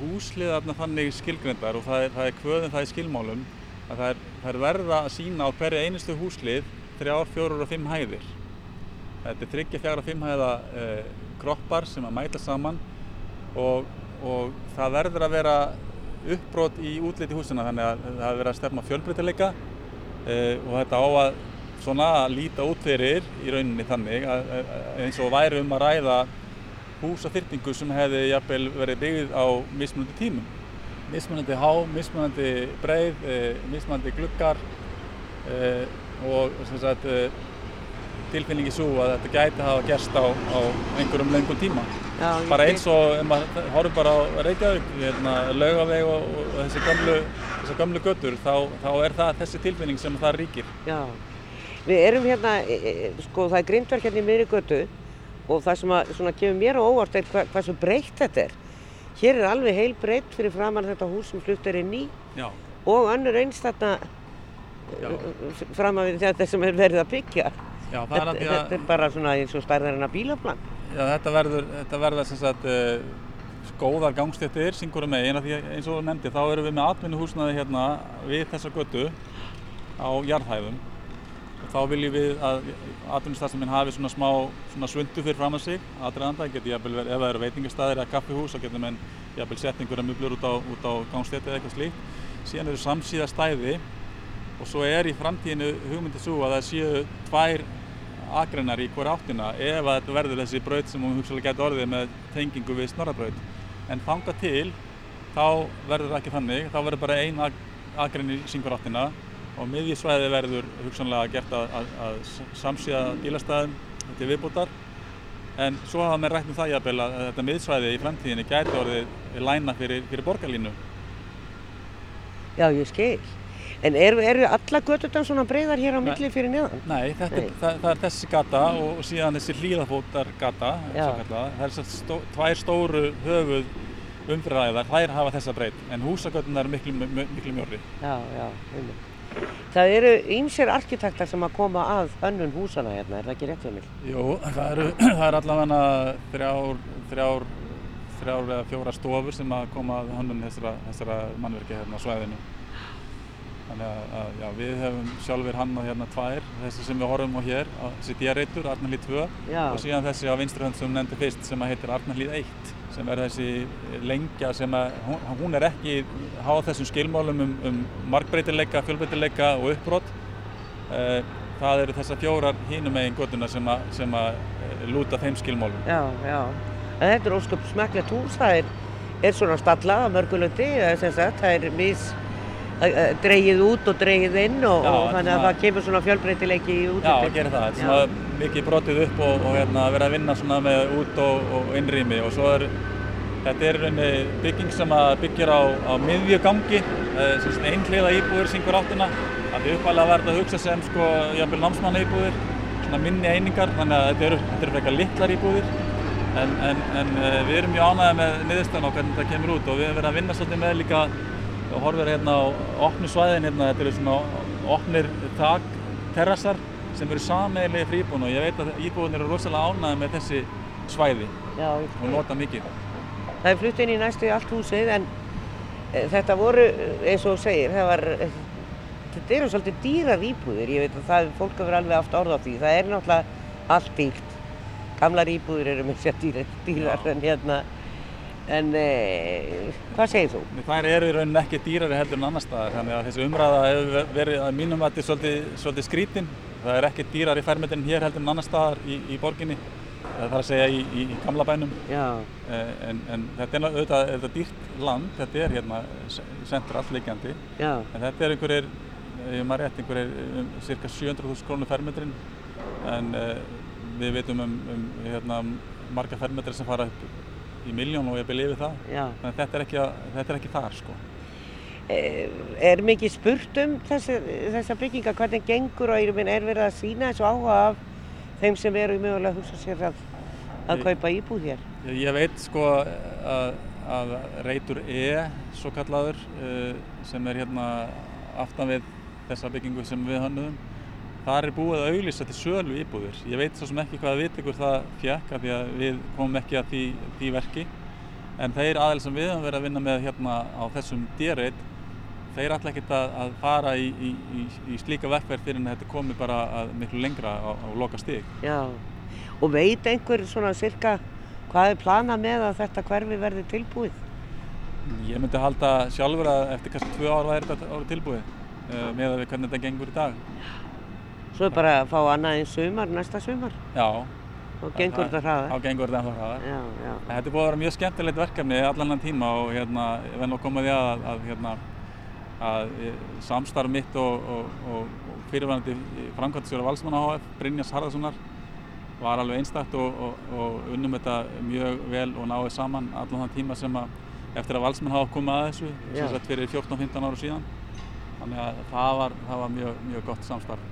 húsliðarna þannig skilgrendar og það er, það er kvöðum það í skilmálum að það er, það er verða að sína á hverju einustu húslið þrjár, fjórar og fimm hæðir. Þetta er tryggja fjara og fimm hæða eh, kroppar sem að mæta saman og, og það verður að vera uppbrót í útliti húsina þannig að það verður að stefna fjölbreytileika og þetta á að svona líta út fyrir í rauninni þannig að, að eins og væri um að ræða húsafyrtingu sem hefði jafnvel verið byggð á mismunandi tímum. Mismunandi há, mismunandi breið, eh, mismunandi gluggar eh, og sagt, tilfinningi svo að þetta gæti hafa gerst á, á einhverjum lengum tíma. Já, bara eins og ef maður horfum bara á Reykjavík, hérna, laugaveg og, og þessi gamlu, gamlu göttur, þá, þá er það þessi tilfinning sem það ríkir. Já, við erum hérna, e, e, sko það er grindverk hérna í miðri göttu og það sem að, svona, kemur mér á óvart er hva, hvað svo breytt þetta er. Hér er alveg heil breytt fyrir framann þetta hús sem flutt er inn í Já. og önnur eins þarna framann við þetta sem er verið að byggja. Já, þetta, þetta er bara svona eins og stærðar en að bílaplan. Já, þetta verður, þetta verður sem sagt uh, góðar gangstéttir, syngurum megin, því eins og nefndi þá erum við með atvinnuhúsnaði hérna við þessa götu á jarðhæðum og þá viljum við að atvinnustarfseminn hafi svona smá svona svundu fyrir fram að sig aðræðanda, ef það eru veitingastæðir eða kaffihús, þá getur menn jafnvel sett einhverja mublur út á, á gangstétti eða eitthvað slíkt síðan eru samsíða stæði og svo er í framtíðinu hugmyndið svo að það séu tvær agreinar í hver áttina ef að þetta verður þessi braut sem hún hugsalega getur orðið með tengingu við snorrabraut. En þanga til þá verður það ekki þannig, þá verður bara ein í syngur áttina og miðjísvæði verður hugsanlega gert að, að, að samsíða bílastæðum til viðbútar en svo hafa mér rætt um það jafnvel að þetta miðsvæði í framtíðinni gæti orðið læna fyrir, fyrir borgarlínu. Já, ég skil. En eru, eru alla götutan svona breyðar hér á milli fyrir neðan? Nei, þetta, Nei. Það, það er þessi gata og síðan þessi hlýðafótar gata, það er stó, tvær stóru höfuð umfyriræðar, þær hafa þessa breyð, en húsagötunar er miklu, miklu mjörri. Já, já, umhverfið. Það eru ýmsir arkitektar sem að koma að önnun húsana hérna, er það ekki rétt fyrir mig? Jú, það eru, (clears throat) það er allavega þrjár, þrjár, þrjár eða fjóra stofur sem að koma að önnun þessara, þessara mannverki hérna á svæðinu. Þannig að, já, við hefum sjálfur hannað hérna tvær, þessi sem við horfum á hér, þessi djarreitur, Arnarlíð 2 já. og síðan þessi á vinstrihönd sem nefndi fyrst sem heitir Arnarlíð 1 sem er þessi lengja sem að, hún, hún er ekki háð þessum skilmálum um, um markbreytileika, fjölbreytileika og uppbrott. Eh, það eru þessar fjórar hínum megin göduna sem sem að eh, lúta þeim skilmálum. Já, já. En þetta er ósköp smekklegt hús, það er, er svona stallað á mörgulöndi, það er mis dreigið út og dreigið inn og, já, og þannig að það kemur svona fjölbreytileiki í útlöfum. Já, það gerir það. Þetta er svona mikið brotið upp og, og hérna, verið að vinna svona með út og, og innrými og svo er þetta er bygging sem byggir á, á miðjögangi, eh, einhliða íbúðir syngur áttina. Það er uppalega verið að hugsa sem sko, jafnvel námsmanna íbúðir, svona minni einingar, þannig að þetta eru, þetta eru frekar litlar íbúðir. En, en, en eh, við erum mjög ánægðið með niðurstöðan og hvernig þetta kemur út og við erum verið að vinna svolítið með líka og horfir hérna á opnu svæðin hérna, þetta eru svona opnir takterrassar sem eru sameiglega fríbúin og ég veit að íbúinir eru rosalega ánæði með þessi svæði Já, og nota mikið. Það er flutt inn í næstu í allt húsið en e, þetta voru, eins og segir, var, e, þetta eru svolítið dýrar íbúðir, ég veit að það, fólk hefur alveg haft orð á því, það er náttúrulega allt dýrt, gamlar íbúðir eru með sér dýrar, dýrar en hérna En eh, hvað segir þú? Það eru í rauninni ekki dýrari heldur en annar staðar þannig að þessi umræða hefur verið að mínum að þetta er svolítið, svolítið skrítinn. Það er ekki dýrari færmetinn hér heldur en annar staðar í, í borginni. Það þarf að segja í, í, í gamla bænum. Eh, en, en þetta er auðvitað þetta dýrt land, þetta er hérna sentralt liggjandi. En þetta er einhverjir, ég maður rétt, einhverjir um, cirka 700.000 krónur færmetrin. En eh, við veitum um, um hérna, marga færmetri sem fara upp í miljón og ég byrja yfir það. Já. Þannig að þetta er ekki, að, þetta er ekki þar sko. Er, er mikið spurt um þessi, þessa bygginga, hvernig gengur og er verið að sína þessu áhuga af þeim sem eru í mögulega að hugsa sér að, að kaupa íbúð hér? Ég, ég veit sko að, að reytur E, svo kallaður, eh, sem er hérna aftan við þessa byggingu sem við hannuðum, Það er búið að auglýsa til sölu íbúðir. Ég veit svo sem ekki hvaða vitikur það fjekk af því að við komum ekki að því, því verki. En þeir aðeins sem við höfum verið að vinna með hérna á þessum dýrreit, þeir ætla ekkert að, að fara í, í, í, í slíka verkverð fyrir en þetta komi bara miklu lengra á, á loka stík. Já, og veit einhver svona cirka hvað er planað með að þetta hverfi verði tilbúið? Ég myndi halda sjálfur að eftir kannski tvö ár væri þetta tilbúið uh, með að við hvernig þetta gengur í dag. Svo er bara að fá annað einn sumar, næsta sumar. Já. Og gengur þetta hraðar. Já, gengur þetta ennþá hraðar. Já, já. Þetta er búið að vera mjög skemmtilegt verkefni allan hann tíma og hérna, ég nú að koma því að, að, hérna, að samstarf mitt og, og, og, og fyrirvæðandi framkvæmstjóra Valsmanna HF, Brynjas Harðarssonar, var alveg einstakt og, og, og unnum þetta mjög vel og náði saman allan þann tíma sem að eftir að valsmenn hafa komið að þessu sem sagt fyrir 14-15 áru síðan þannig að það var, það var mjög, mjög gott samstarf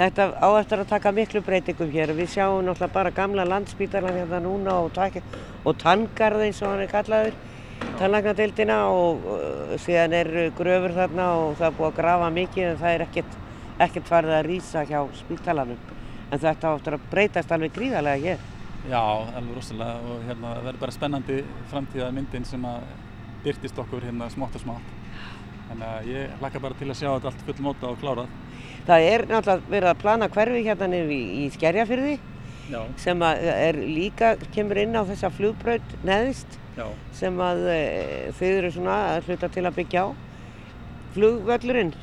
Þetta á eftir að taka miklu breytingum hér. Við sjáum náttúrulega bara gamla landsbítalan hérna núna og, og tangarð eins og hann er kallaður tannlagnadeildina og uh, síðan er gröfur þarna og það er búið að grafa mikið en það er ekkert, ekkert farið að rýsa hjá spítalanum. En þetta áttur að breytast alveg gríðarlega hér. Já, alveg rosalega og hérna það verður bara spennandi framtíða myndin sem að byrtist okkur hérna smátt og smátt. Þannig að ég hlakka bara til að sjá þetta allt full móta og klárað Það er náttúrulega verið að plana hverfi hérna nefn í, í Skerjafyrði Já. sem er líka, kemur inn á þessa flugbraut neðist Já. sem að e, þau eru svona að hluta til að byggja á. Flugvöllurinn,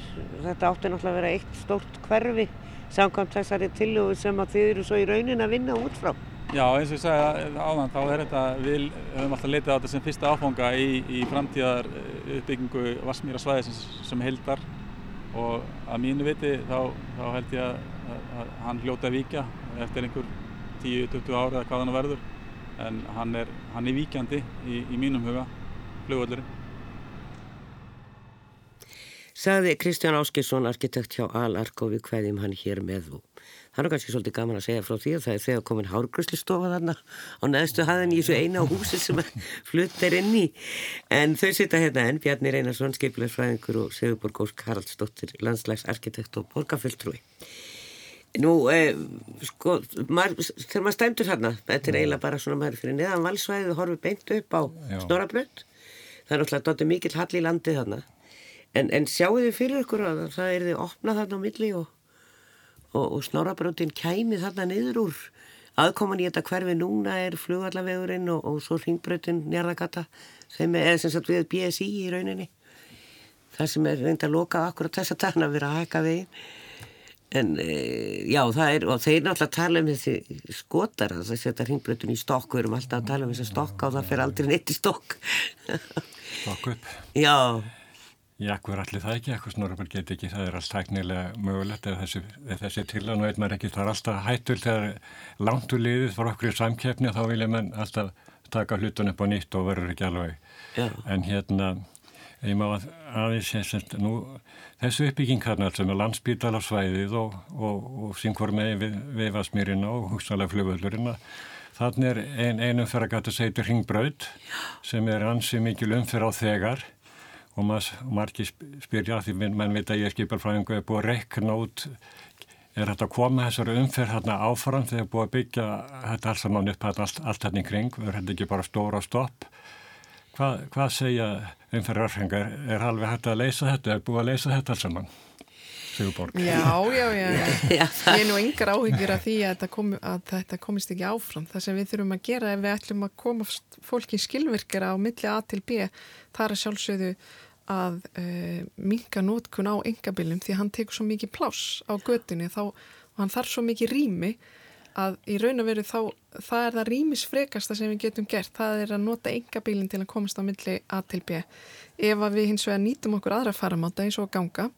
þetta átti náttúrulega að vera eitt stórt hverfi samkvæmt þessari tillögu sem að þau eru svo í raunin að vinna út frá. Já, eins og ég sagði áðan, þá er þetta, við höfum alltaf litið á þetta sem fyrsta áfanga í, í framtíðar uppbyggingu Vassmýra svæðisins sem heldar og að mínu viti þá, þá held ég að, að, að hann hljóta að víkja eftir einhver 10-20 ári eða hvað hann verður en hann er, hann er víkjandi í, í mínum huga, flugvöldurinn. Saði Kristján Áskilsson, arkitekt hjá Al-Arko við hverjum hann hér með þú. Það er kannski svolítið gaman að segja frá því að það er þegar komin hárgröslistofa þarna á neðstu haðin í þessu eina húsi sem flutt er inn í. En þau sita hérna enn, Bjarni Reynarsson, skiplegsfræðingur og Sigurborg Ósk Haraldsdóttir, landslægsarkitekt og borgarfjöldtrúi. Nú, eh, sko, maður, þegar maður stæmdur hérna, þetta er eiginlega bara svona maður fyrir neðan valsvæðið horfið beint upp á snorabrönd. Það er náttúrulega dotur mikill hall í landið þarna. En, en sjáu þið fyrir ykkur að það er þið opnað þarna á milli og og, og snorabröndin kæmi þarna niður úr. Aðkoman í þetta hverfi núna er flugallavegurinn og, og svo ringbröndin njarðagata sem er sem sagt við BSI í rauninni. Það sem er reynd að loka akkurat þess að tana að vera að hækka veginn. En e, já það er og þeir náttúrulega tala um þessi skotar að það setja ringbröndin í stokk. Við erum alltaf að tala um þessi stokk og það fer aldrei neitt í stokk. Stokk upp. Já Já, hver allir það ekki, eitthvað snorfur get ekki, það er alls tæknilega mögulegt eða þessi, þessi til að nú veit maður ekki, það er alltaf hættul þegar langt úr liðið fyrir okkur í samkeppni þá vilja mann alltaf taka hlutun upp á nýtt og verður ekki alveg. Já. En hérna, ég má að, aðeins semst, nú, þessu uppbygging hérna sem er landsbítalasvæðið og, og, og sínkvar með við, viðvarsmýrina og húsalega flugvöldurina, þannig er ein, einum fyrir að gata seitur hringbröð sem er ansið mikil umfyrir á þegar og margir spyrja því mann veit að ég er skipalfræðingu er búið að rekna út er þetta að koma þessari umferð hérna áfram þegar er búið að byggja þetta alls saman upp allt, allt hérna í kring er þetta ekki bara stóra stopp? Hva, hvað segja umferðarfengar er halveg hægt að leysa þetta? Er búið að leysa þetta alls saman? Sigurborg. Já, já, já, já. (laughs) ég er nú yngar áhyggjur af því að þetta, komi, að þetta komist ekki áfram. Það sem við þurfum að gera ef við ætlum að koma fólki skilvirkara á milli A til B þar er sjálfsögðu að uh, eh, minka nótkun á engabilum því að hann tekur svo mikið pláss á göttinni þá, og hann þarf svo mikið rými að í raun og veru þá það er það rýmisfrekasta sem við getum gert. Það er að nota engabilin til að komast á milli A til B. Ef við hins vegar nýtum okkur aðra faramáta eins og ganga,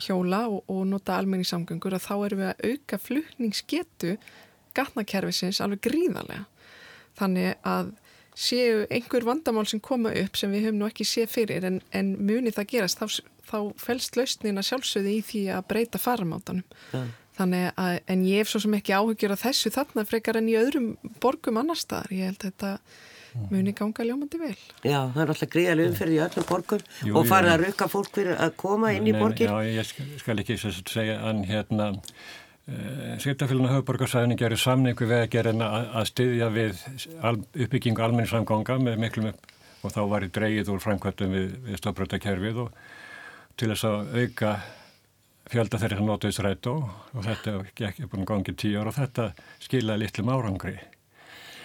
hjóla og, og nota almenningssamgöngur að þá erum við að auka flutningsgetu gatnakerfisins alveg gríðarlega. Þannig að séu einhver vandamál sem koma upp sem við höfum nú ekki séð fyrir en, en muni það gerast þá, þá fælst lausnin að sjálfsögði í því að breyta faramátanum ja. þannig að en ég hef svo sem ekki áhugjur að þessu þarna frekar en í öðrum borgum annar staðar, ég held að þetta muni ganga ljómandi vel. Já, það er alltaf gríðarlega umferð í öllum borgum Jú, og farið að rukka fólk fyrir að koma inn í borgir. Já, ég skal, skal ekki segja en hérna Eh, Sveitarfélaginu höfuborgarsæðinu gerir samningu við að styðja við al, uppbyggingu almenningssamganga með miklum upp og þá var í dreyið úr framkvæmtum við, við stofbrötakerfið og til þess að auka fjölda þeirri sem notuðis rætt og þetta er búin gangið tíu ára og þetta skilaði litlum árangri.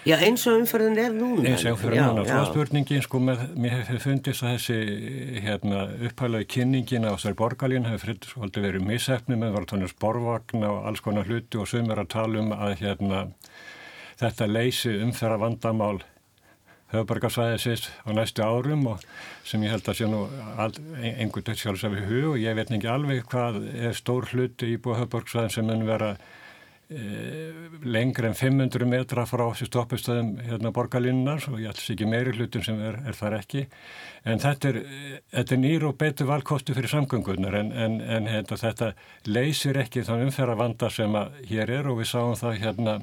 Já eins og umförðin er núna. Eins og umförðin er núna. Svo spurningin sko með, mér hefur fundist að þessi hérna, upphælaði kynningin á þessari borgarlín hefur svolítið verið missefni með var tónir sporvagn og alls konar hluti og sum er að tala um að hérna, þetta leysi umferða vandamál höfuborgarsvæðisins á næstu árum og sem ég held að sé nú einhvern dött sjálfsög við hug og ég veit ekki alveg hvað er stór hluti í búið höfuborgarsvæðin sem mun vera lengri en 500 metra frá þessu stoppustöðum hérna borgarlinnar og ég ætlis ekki meiri hlutum sem er, er þar ekki. En þetta er, þetta er nýr og betur valkostu fyrir samgöngunar en, en, en hérna, þetta leysir ekki þann umferra vanda sem að hér er og við sáum það hérna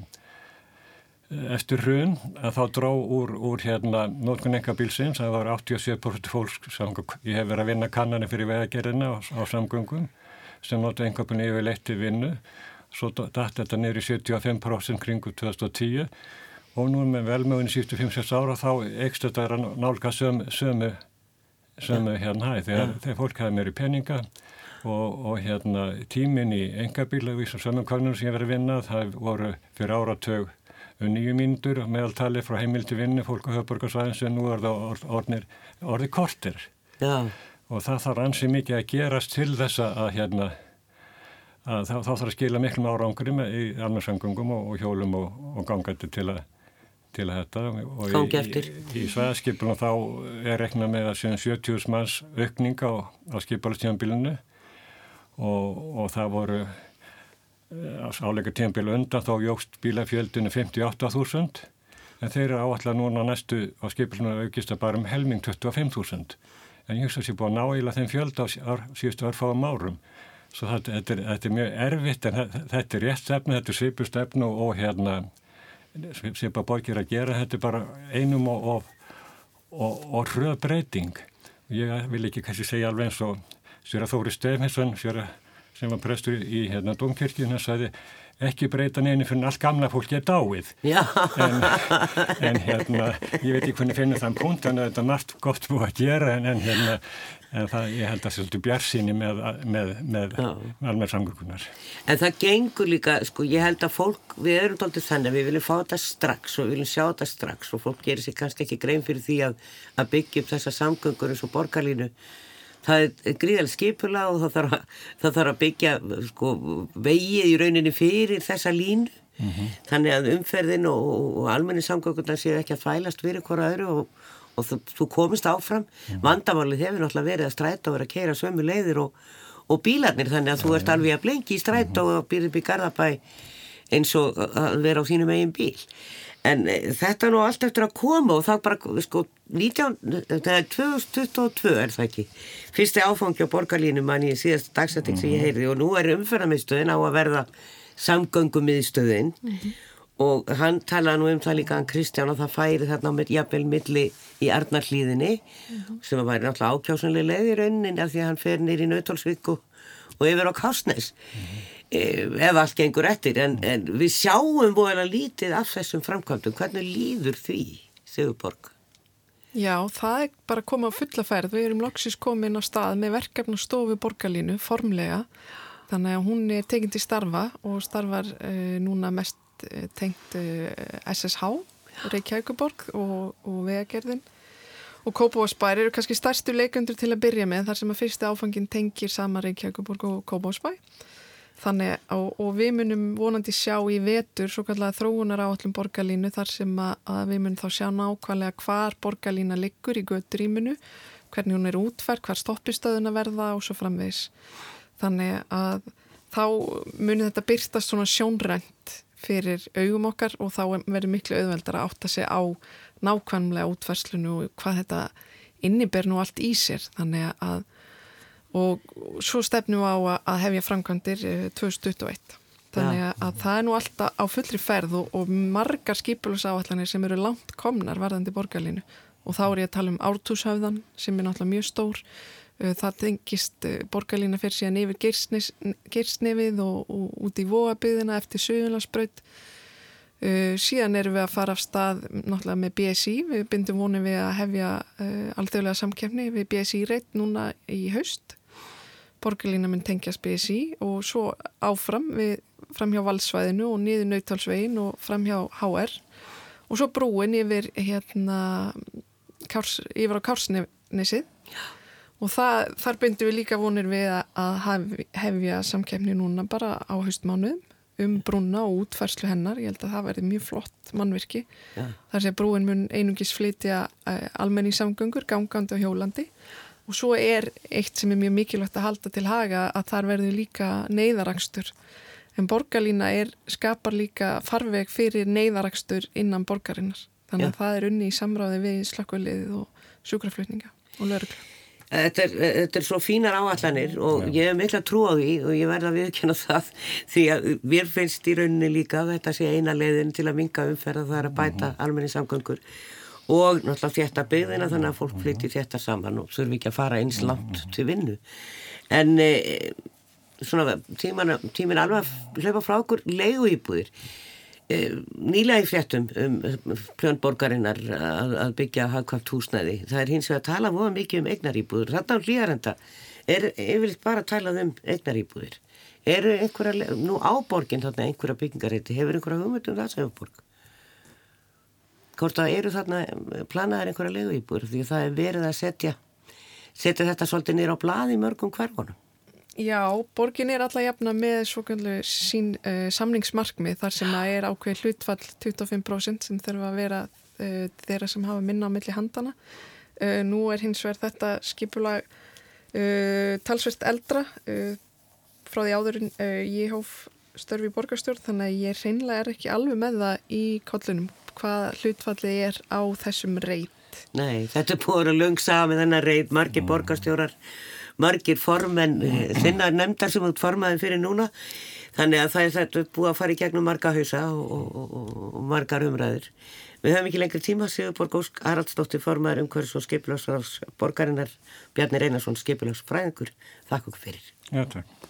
eftir hrun að þá drá úr, úr hérna nótkunn engabílsins það var 87% fólk sem ég hef verið að vinna kannanir fyrir vegagerðina á, á samgöngum sem notið engabunni yfir leitti vinnu svo dætt þetta neyri 75% kringu 2010 og nú með velmögunni sístu 5-6 ára þá ekst þetta að nálga sömu, sömu, sömu hérna hæð þegar, þegar fólk hafi meiri peninga og, og hérna tímin í engabíla við sömum konunum sem ég verið að vinna það voru fyrir áratög um nýju mínútur meðaltali frá heimil til vinnu fólk á höfburgarsvæðins en nú er það orðnir, orðið kortir Já. og það þarf ansið mikið að gerast til þess að hérna þá, þá þarf að skila miklum árangri með í almennsangungum og, og hjólum og, og gangandi til til að þetta og í, í, í svæðaskipunum þá er reknað með að séum 70 manns aukning á, á skipalstíðanbílunu og, og það voru áleika tímbil undan þá jógst bílafjöldinu 58.000 en þeir eru áallega núna næstu á skipilinu aukist að bara um helming 25.000 en ég hugsa að það sé búið að ná íla þeim fjöld á síðustu örfáðum árum svo þetta, þetta, er, þetta er mjög erfitt en þetta er rétt stefnu, þetta er svipu stefnu og hérna svipa borgir að gera þetta bara einum og, og, og, og hröð breyting. Ég vil ekki kannski segja alveg eins og að Þóri að sem var prestur í hérna domkirkjuna sagði ekki breyta neina fyrir allt gamla fólk er dáið. En, en hérna ég veit ekki hvernig finnir þann punkt en þetta er margt gott búið að gera en, en hérna en það, ég held að það er svolítið björnsýni með, með, með alveg samgöngunar En það gengur líka, sko, ég held að fólk við erum doldið þannig að við viljum fá þetta strax og við viljum sjá þetta strax og fólk gerir sér kannski ekki grein fyrir því að, að byggja upp þessa samgöngur eins og borgarlínu. Það er gríðalega skipula og það þarf að, það þarf að byggja sko, vegið í rauninni fyrir þessa línu. Mm -hmm. þannig að umferðin og, og almenni samgöngunar séu ekki að fælast fyrir hverja öðru og, og þú, þú komist áfram. Mm vandamálið hefur náttúrulega verið að stræta og vera að keira sömu leiðir og, og bílarnir þannig að þú ert alveg að blengi í stræta og byrja upp í Garðabæ eins og að vera á þínum eigin bíl. En e, þetta nú allt eftir að koma og það bara sko 19, það er 2022 er það ekki? Fyrsti áfangi á borgarlínu manni í síðast dagsætting sem ég mhm. heyrði og nú er umferðarmiðstöðin á að verða samgöngumiðstöðin. Mm -hmm. Og hann talaði nú um það líka hann Kristján og það færi þarna jafnvel milli í Arnarhlíðinni mm -hmm. sem að væri náttúrulega ákjásunlega leið í raunin af því að hann fer nýri í Nautalsvík og, yfir á Kásnes mm -hmm. Eh, ef allt gengur eftir en, en við sjáum búin að lítið af þessum framkvæmdum, hvernig líður því Sigurborg? Já, það er bara að koma á fulla færð við erum loksis komin á stað með verkefn og stofu borgarlínu, formlega þannig að hún er tekinn til starfa og starfar uh, núna mest uh, tengt uh, SSH Reykjavíkuborg og, og vegagerðin. Og Kópavósbær eru kannski stærstu leikundur til að byrja með þar sem að fyrsti áfangin tengir sama Reykjavíkuborg og Kópavósbær Þannig og, og við munum vonandi sjá í vetur svo kallega þróunar á allum borgarlínu þar sem að, að við munum þá sjá nákvæmlega hvar borgarlína liggur í göturíminu, hvernig hún er útferð, hvar stoppistöðuna verða og svo framvegs. Þannig að þá munum þetta byrstast svona sjónrænt fyrir augum okkar og þá verður miklu auðveldar að átta sig á nákvæmlega útferðslunu og hvað þetta inniber nú allt í sér. Þannig að og svo stefnum við á að hefja framkvæmdir 2021 eh, þannig að, að það er nú alltaf á fullri ferð og, og margar skipulusáallanir sem eru langt komnar varðandi borgarlínu. Og þá er ég að tala um ártúshafðan sem er náttúrulega mjög stór það tengist eh, borgarlína fyrir síðan yfir Girsnefið og, og út í Vóabyðina eftir Suðunlandsbraut Uh, síðan erum við að fara af stað náttúrulega með BSI, við bindum vonið við að hefja uh, alþjóðlega samkefni við BSI reitt núna í haust. Borgarlína mun tengjast BSI og svo áfram við fram hjá valsvæðinu og niður nautalsvegin og fram hjá HR og svo brúin yfir hérna kárs, yfir á Kársnesið og það, þar bindum við líka vonir við að hefja samkefni núna bara á haustmánuðum um brúna og útfærslu hennar. Ég held að það verði mjög flott mannvirki. Ja. þar sé brúin mun einungis flytja uh, almenningssamgöngur gangandi og hjólandi. Og svo er eitt sem er mjög mikilvægt að halda til haga að þar verður líka neyðarangstur en borgarlína er, skapar líka farveg fyrir neyðarakstur innan borgarinnar. Þannig að Já. það er unni í samráði við slakkulegið og sjúkraflutninga og lögurkla Þetta er, þetta er svo fínar áallanir og Já. ég hef mikla trú á því og ég verða að viðkjöna það því að mér finnst í rauninni líka þetta sé eina leiðin til að minga umferða það er að bæta mm -hmm. almenni samgöngur og náttúrulega þétta byggðina þannig að fólk flytti þétta saman og þurfi ekki að fara eins langt til vinnu. En e, svona tímin alveg að hlaupa frá okkur leiðu íbúðir nýlega í fréttum um pljónborgarinnar að, að byggja hagkvæmt húsnæði. Það er hins vegar að tala voða mikið um eignaríbúður þetta á hlýjarenda er yfirleitt bara að tala um eignaríbúðir eru einhverja, nú áborgin þarna einhverja byggingarétti, hefur einhverja hugmyndum það sem áborg hvort að eru þarna planaðar einhverja leguýbúr því það er verið að setja setja þetta svolítið nýra á blað í mörgum hverfunum. Já, borgin er alla jafna með svokallu sín uh, samningsmarkmið þar sem að er ákveð hlutfall 25% sem þurfa að vera uh, þeirra sem hafa minna á milli handana. Uh, nú er hins vegar þetta skipulag talsvert eldra frá því áðurinn ég hóf störfi í borgarstjórn þannig að ég reynlega er ekki alveg með það í kollunum hvað hlutfallið er á þessum reit? Nei, þetta er búin að lungsa með þennan reit, margir mm. borgarstjórar, margir formenn, þinnar nefndar sem út formaðin fyrir núna, þannig að það er þetta búið að fara í gegnum marga hausa og, og, og, og margar umræður. Við höfum ekki lengri tíma, Sigurborg Ósk Haraldsdóttir formaður umhverfis og skipilásfráls borgarinnar, Bjarni Reynarsson skipilásfræðingur, þakk okkur fyrir. Já, takk.